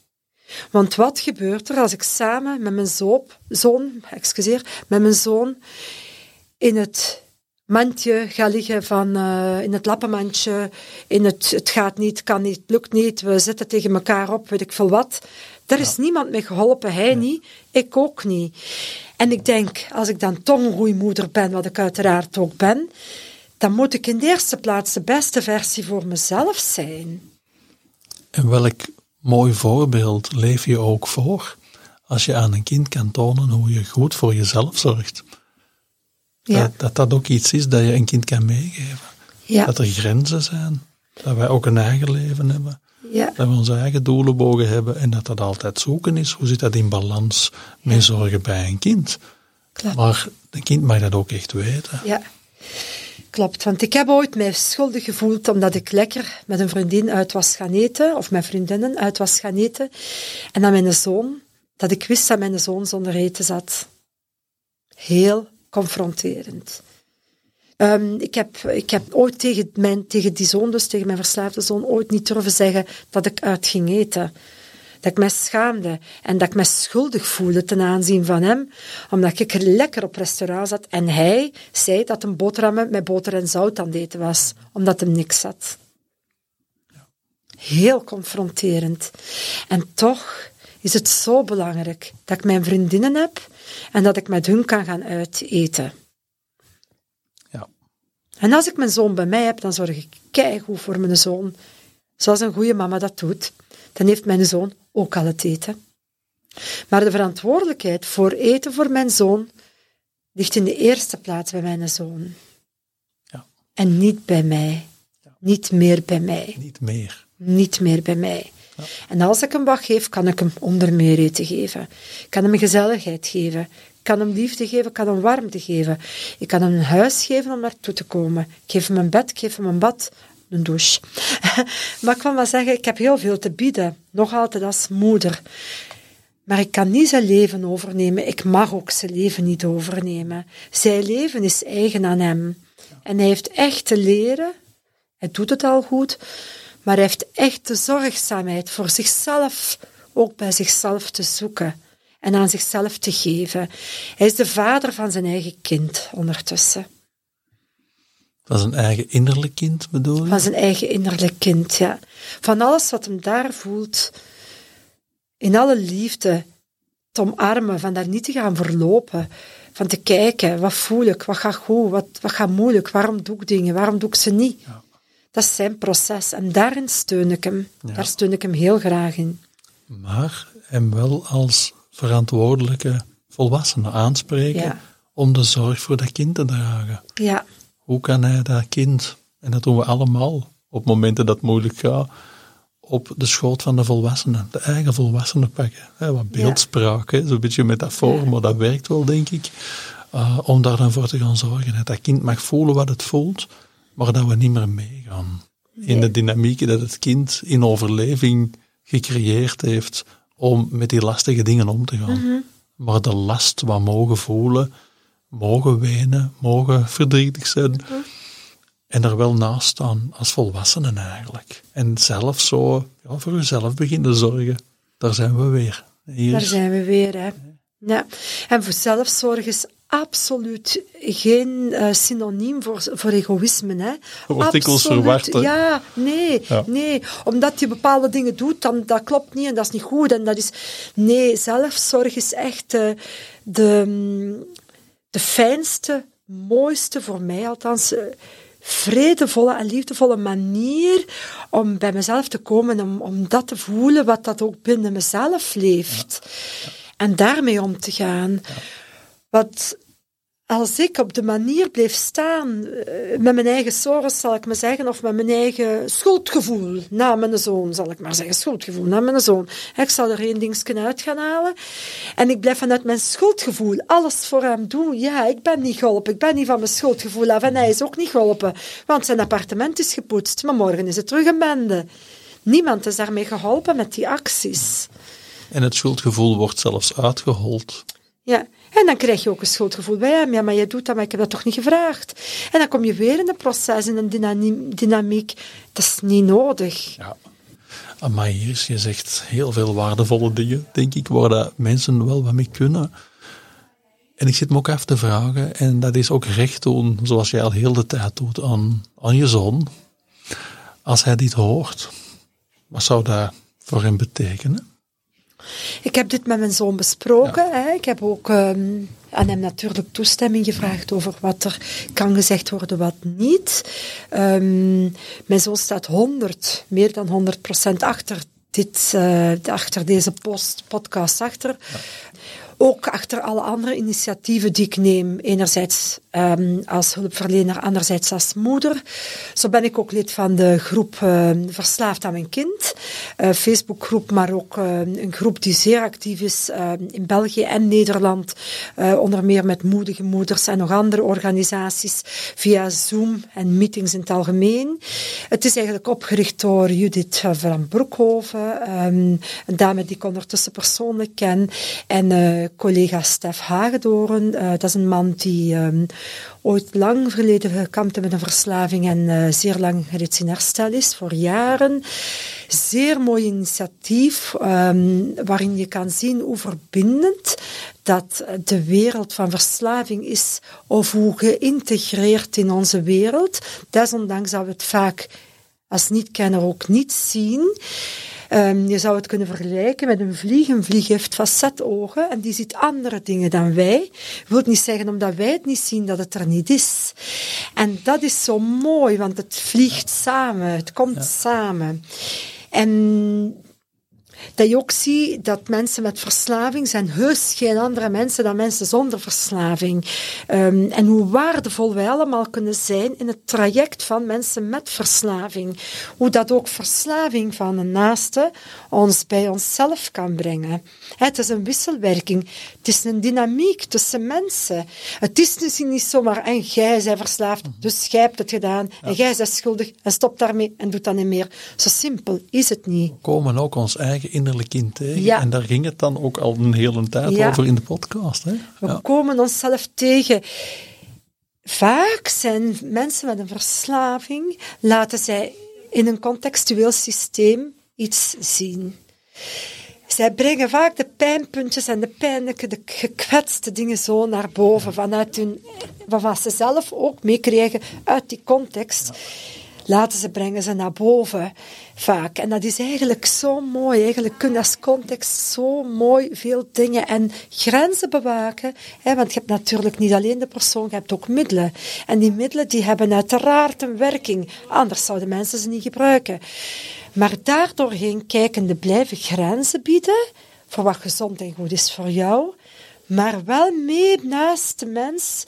Speaker 2: Want wat gebeurt er als ik samen met mijn zoon, excuseer, met mijn zoon in het mandje ga liggen van uh, in het lappenmandje, in het, het gaat niet, kan niet, lukt niet, we zitten tegen elkaar op, weet ik veel wat. Daar is niemand mee geholpen, hij niet, ik ook niet. En ik denk, als ik dan toch een goede moeder ben, wat ik uiteraard ook ben, dan moet ik in de eerste plaats de beste versie voor mezelf zijn.
Speaker 1: En welk mooi voorbeeld leef je ook voor als je aan een kind kan tonen hoe je goed voor jezelf zorgt? Ja. Dat, dat, ook iets is dat je een kind kan meegeven. Ja. Dat er grenzen zijn. Dat wij ook een eigen leven hebben. Ja. Dat we onze eigen doelenbogen hebben en dat dat altijd zoeken is. Hoe zit dat in balans met zorgen bij een kind? Klopt. Maar een kind mag dat ook echt weten.
Speaker 2: Ja, klopt. Want ik heb ooit mij schuldig gevoeld omdat ik lekker met een vriendin uit was gaan eten, of met vriendinnen uit was gaan eten. En dan mijn zoon, dat ik wist dat mijn zoon zonder eten zat. Heel confronterend. Um, ik, heb, ik heb ooit tegen, mijn, tegen die zoon, dus tegen mijn verslaafde zoon, ooit niet durven zeggen dat ik uit ging eten. Dat ik mij schaamde en dat ik mij schuldig voelde ten aanzien van hem, omdat ik er lekker op restaurant zat en hij zei dat een boterhammen met boter en zout aan het eten was, omdat hem niks zat. Heel confronterend. En toch is het zo belangrijk dat ik mijn vriendinnen heb en dat ik met hun kan gaan uiteten.
Speaker 1: Ja.
Speaker 2: En als ik mijn zoon bij mij heb, dan zorg ik keigoed voor mijn zoon. Zoals een goede mama dat doet. Dan heeft mijn zoon ook al het eten. Maar de verantwoordelijkheid voor eten voor mijn zoon ligt in de eerste plaats bij mijn zoon.
Speaker 1: Ja.
Speaker 2: En niet bij mij. Ja. Niet meer bij mij.
Speaker 1: Niet meer.
Speaker 2: Niet meer bij mij. En als ik hem wat geef, kan ik hem onder meer eten geven. Ik kan hem gezelligheid geven. Ik kan hem liefde geven, ik kan hem warmte geven. Ik kan hem een huis geven om naartoe te komen. Ik geef hem een bed, geef hem een bad, een douche. maar ik kan wel zeggen, ik heb heel veel te bieden. Nog altijd als moeder. Maar ik kan niet zijn leven overnemen. Ik mag ook zijn leven niet overnemen. Zijn leven is eigen aan hem. En hij heeft echt te leren, hij doet het al goed, maar hij heeft echt de zorgzaamheid voor zichzelf, ook bij zichzelf te zoeken en aan zichzelf te geven. Hij is de vader van zijn eigen kind ondertussen.
Speaker 1: Van zijn eigen innerlijk kind bedoel je?
Speaker 2: Van zijn eigen innerlijk kind, ja. Van alles wat hem daar voelt, in alle liefde te omarmen, van daar niet te gaan verlopen, van te kijken, wat voel ik, wat gaat goed, wat, wat gaat moeilijk, waarom doe ik dingen, waarom doe ik ze niet. Ja. Dat is zijn proces en daarin steun ik hem. Daar steun ik hem heel graag in.
Speaker 1: Maar hem wel als verantwoordelijke volwassene aanspreken om de zorg voor dat kind te dragen.
Speaker 2: Ja.
Speaker 1: Hoe kan hij dat kind, en dat doen we allemaal op momenten dat het moeilijk gaat, op de schoot van de volwassenen, de eigen volwassenen pakken. Hè, wat beeldspraak, ja. zo'n beetje metafoor, maar dat werkt wel, denk ik. Uh, om daar dan voor te gaan zorgen. Dat dat kind mag voelen wat het voelt, maar dat we niet meer meegaan. In de dynamiek dat het kind in overleving gecreëerd heeft om met die lastige dingen om te gaan. Mhm. Maar de last wat mogen voelen, mogen wenen, mogen verdrietig zijn. Mhm. En er wel naast staan als volwassenen eigenlijk. En zelf zo ja, voor uzelf beginnen zorgen. Daar zijn we weer.
Speaker 2: Hier Daar zijn we weer, hè. Ja. En voor zelfzorg is absoluut geen uh, synoniem voor, voor egoïsme. Hè.
Speaker 1: Verwacht.
Speaker 2: Ja, nee, nee. Omdat je bepaalde dingen doet, dan, dat klopt niet en dat is niet goed. En dat is, nee, zelfzorg is echt uh, de, de fijnste, mooiste, voor mij althans, uh, vredevolle en liefdevolle manier om bij mezelf te komen, om, om dat te voelen wat dat ook binnen mezelf leeft. En daarmee om te gaan. Wat als ik op de manier bleef staan eh, met mijn eigen zorgen, zal ik maar zeggen, of met mijn eigen schuldgevoel naar mijn zoon, zal ik maar zeggen, schuldgevoel naar mijn zoon. Ik zal er één ding uit gaan halen. En ik blijf vanuit mijn schuldgevoel alles voor hem doen. Ja, ik ben niet geholpen. Ik ben niet van mijn schuldgevoel af. En hij is ook niet geholpen, want zijn appartement is gepoetst. Maar morgen is het terug een bende. Niemand is daarmee geholpen met die acties.
Speaker 1: En het schuldgevoel wordt zelfs uitgehold.
Speaker 2: Ja, en dan krijg je ook een schuldgevoel bij hem. Ja, maar je doet dat, maar ik heb dat toch niet gevraagd. En dan kom je weer in een proces, in een dynamiek. Dat is niet nodig.
Speaker 1: Ja. Maar hier, je zegt heel veel waardevolle dingen, denk ik, waar dat mensen wel wat mee kunnen. En ik zit me ook af te vragen, en dat is ook recht doen, zoals jij al heel de tijd doet, aan, aan je zoon. Als hij dit hoort, wat zou dat voor hem betekenen?
Speaker 2: Ik heb dit met mijn zoon besproken. Hè. Ik heb ook um, aan hem natuurlijk toestemming gevraagd over wat er kan gezegd worden, wat niet. Um, mijn zoon staat 100, meer dan 100 procent achter dit, uh, achter deze post, podcast achter. Ja. Ook achter alle andere initiatieven die ik neem, enerzijds um, als hulpverlener, anderzijds als moeder. Zo ben ik ook lid van de groep uh, Verslaafd aan mijn kind, uh, Facebookgroep, maar ook uh, een groep die zeer actief is in België en Nederland, onder meer met moedige moeders en nog andere organisaties, via Zoom en meetings in het algemeen. Het is eigenlijk opgericht door Judith van Broekhoven, um, een dame die ik ondertussen persoonlijk ken, en collega Stef Hagedoren. Uh, dat is een man die um, ooit lang verleden gekampte met een verslaving en uh, zeer lang reeds in herstel is, voor jaren. Zeer mooi initiatief, um, waarin je kan zien hoe verbindend dat de wereld van verslaving is, of hoe geïntegreerd in onze wereld. Desondanks dat we het vaak als niet-kenner ook niet zien. Um, je zou het kunnen vergelijken met een vlieg. Een vlieg heeft facetogen en die ziet andere dingen dan wij. Wil niet zeggen omdat wij het niet zien dat het er niet is. En dat is zo mooi, want het vliegt samen, het komt samen. En dat je ook ziet dat mensen met verslaving zijn heus geen andere mensen dan mensen zonder verslaving. Um, en hoe waardevol wij allemaal kunnen zijn in het traject van mensen met verslaving. Hoe dat ook verslaving van een naaste ons bij onszelf kan brengen. Het is een wisselwerking. Het is een dynamiek tussen mensen. Het is dus niet zomaar en jij bent verslaafd, dus jij hebt het gedaan en jij bent schuldig en stop daarmee en doet dat niet meer. Zo simpel is het niet. We
Speaker 1: komen ook ons eigen innerlijk kind tegen. En daar ging het dan ook al een hele tijd over in de podcast. Hè?
Speaker 2: We komen onszelf tegen vaak zijn mensen met een verslaving, laten zij in een contextueel systeem iets zien. Zij brengen vaak de pijnpuntjes en de pijnlijke, de gekwetste dingen zo naar boven, vanuit hun, waarvan ze zelf ook meekrijgen uit die context laten ze brengen ze naar boven vaak. En dat is eigenlijk zo mooi. Eigenlijk kun je als context zo mooi veel dingen en grenzen bewaken. Hè, want je hebt natuurlijk niet alleen de persoon, je hebt ook middelen. En die middelen die hebben uiteraard een werking. Anders zouden mensen ze niet gebruiken. Maar daardoorheen kijkende blijven grenzen bieden voor wat gezond en goed is voor jou. Maar wel mee naast de mens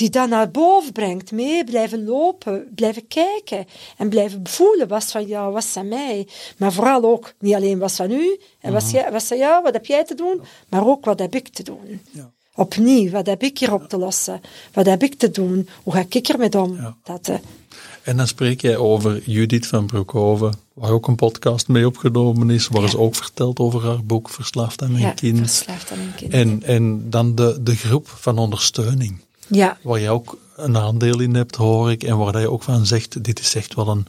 Speaker 2: die dan naar boven brengt, mee blijven lopen, blijven kijken en blijven voelen wat van jou, wat van mij. Maar vooral ook niet alleen wat van u en wat, mhm. wat van jou, wat heb jij te doen, maar ook wat heb ik te doen. Ja. Opnieuw, wat heb ik hier op te lossen? Wat heb ik te doen? Hoe ga ik ermee om? Dat, uh,
Speaker 1: en dan spreek jij over Judith van Broekhoven, waar ook een podcast mee opgenomen is, waar ze ook vertelt over haar boek Verslaafd aan mijn ja, kind.
Speaker 2: Verslaafd aan mijn kind.
Speaker 1: En, en dan de, de groep van ondersteuning.
Speaker 2: Ja.
Speaker 1: Waar je ook een aandeel in hebt, hoor ik. En waar je ook van zegt, dit is echt wel een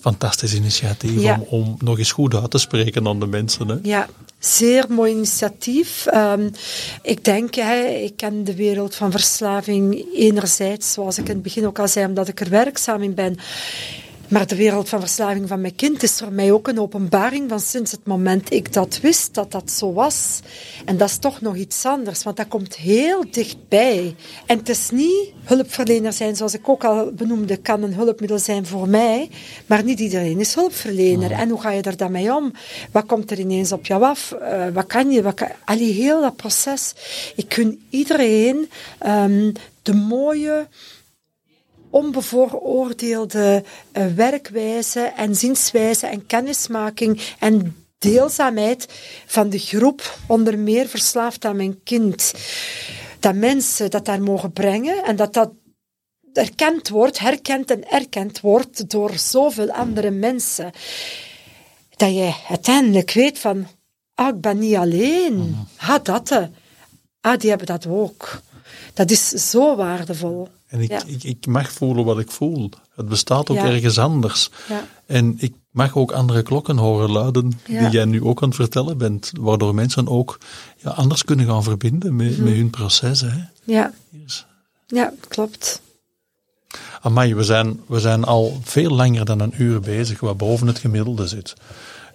Speaker 1: fantastisch initiatief om, om nog eens goed uit te spreken aan de mensen. Hè?
Speaker 2: Ja, zeer mooi initiatief. Um, ik denk, hè, ik ken de wereld van verslaving enerzijds, zoals ik in het begin ook al zei, omdat ik er werkzaam in ben. Maar de wereld van verslaving van mijn kind is voor mij ook een openbaring van sinds het moment ik dat wist, dat dat zo was. En dat is toch nog iets anders, want dat komt heel dichtbij. En het is niet hulpverlener zijn, zoals ik ook al benoemde, kan een hulpmiddel zijn voor mij, maar niet iedereen is hulpverlener. En hoe ga je er dan mee om? Wat komt er ineens op jou af? Uh, wat kan je? Wat kan... Allee, heel dat proces. Ik kun iedereen um, de mooie onbevooroordeelde uh, werkwijze en zienswijze en kennismaking en deelzaamheid van de groep, onder meer verslaafd aan mijn kind. Dat mensen dat daar mogen brengen en dat dat erkend wordt, herkend en erkend wordt door zoveel andere mensen. Dat je uiteindelijk weet van, ah, ik ben niet alleen. Mhm. Ah, dat. Ah, die hebben dat ook. Dat is zo waardevol.
Speaker 1: En ik, ik, ik, mag voelen wat ik voel. Het bestaat ook ergens anders. Ja. En ik mag ook andere klokken horen luiden, die jij nu ook aan het vertellen bent, waardoor mensen ook ja, anders kunnen gaan verbinden met, mhm. met hun proces. Hè.
Speaker 2: Ja. ja, klopt.
Speaker 1: Amai, we zijn, we zijn al veel langer dan een uur bezig, wat boven het gemiddelde zit.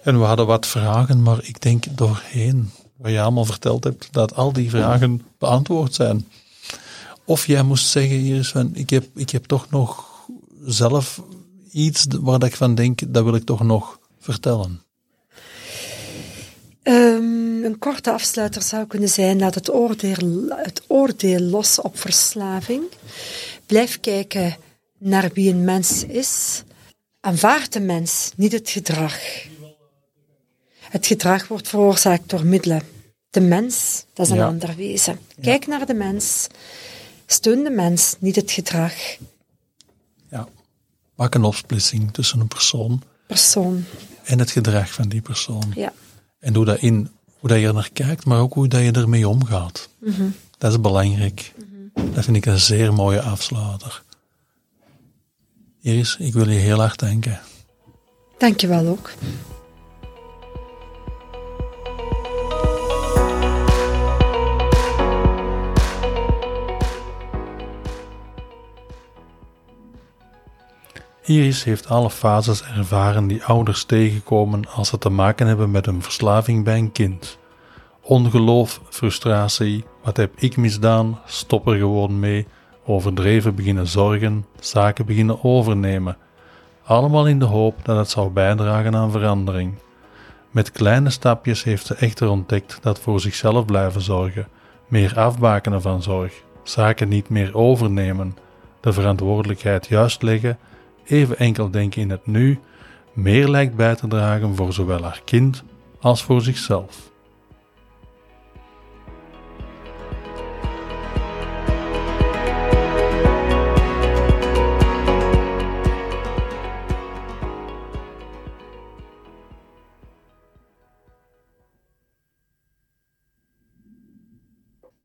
Speaker 1: En we hadden wat vragen, maar ik denk doorheen, wat je allemaal verteld hebt, dat al die vragen beantwoord zijn. Of jij moest zeggen, Iris, van, ik, heb, ik heb toch nog zelf iets waar ik van denk, dat wil ik toch nog vertellen.
Speaker 2: Um, een korte afsluiter zou kunnen zijn, laat het oordeel, het oordeel los op verslaving. Blijf kijken naar wie een mens is. Aanvaard de mens, niet het gedrag. Het gedrag wordt veroorzaakt door middelen. De mens, dat is een ander wezen. Kijk naar de mens Steun de mens, niet het gedrag.
Speaker 1: Ja, maak een opsplitsing tussen een persoon,
Speaker 2: persoon.
Speaker 1: en het gedrag van die persoon.
Speaker 2: Ja.
Speaker 1: En doe dat in hoe dat je er naar kijkt, maar ook hoe dat je ermee omgaat.
Speaker 2: Mhm.
Speaker 1: Dat is belangrijk.
Speaker 2: Mhm.
Speaker 1: Dat vind ik een zeer mooie afsluiter. Iris, ik wil je heel hard danken.
Speaker 2: Dank je wel ook.
Speaker 1: Iris heeft alle fases ervaren die ouders tegenkomen als ze te maken hebben met een verslaving bij een kind. Ongeloof, frustratie, wat heb ik misdaan, stop er gewoon mee, overdreven beginnen zorgen, zaken beginnen overnemen. Allemaal in de hoop dat het zou bijdragen aan verandering. Met kleine stapjes heeft ze echter ontdekt dat voor zichzelf blijven zorgen, meer afbakenen van zorg, zaken niet meer overnemen, de verantwoordelijkheid juist leggen even enkel denken in het nu, meer lijkt bij te dragen voor zowel haar kind als voor zichzelf.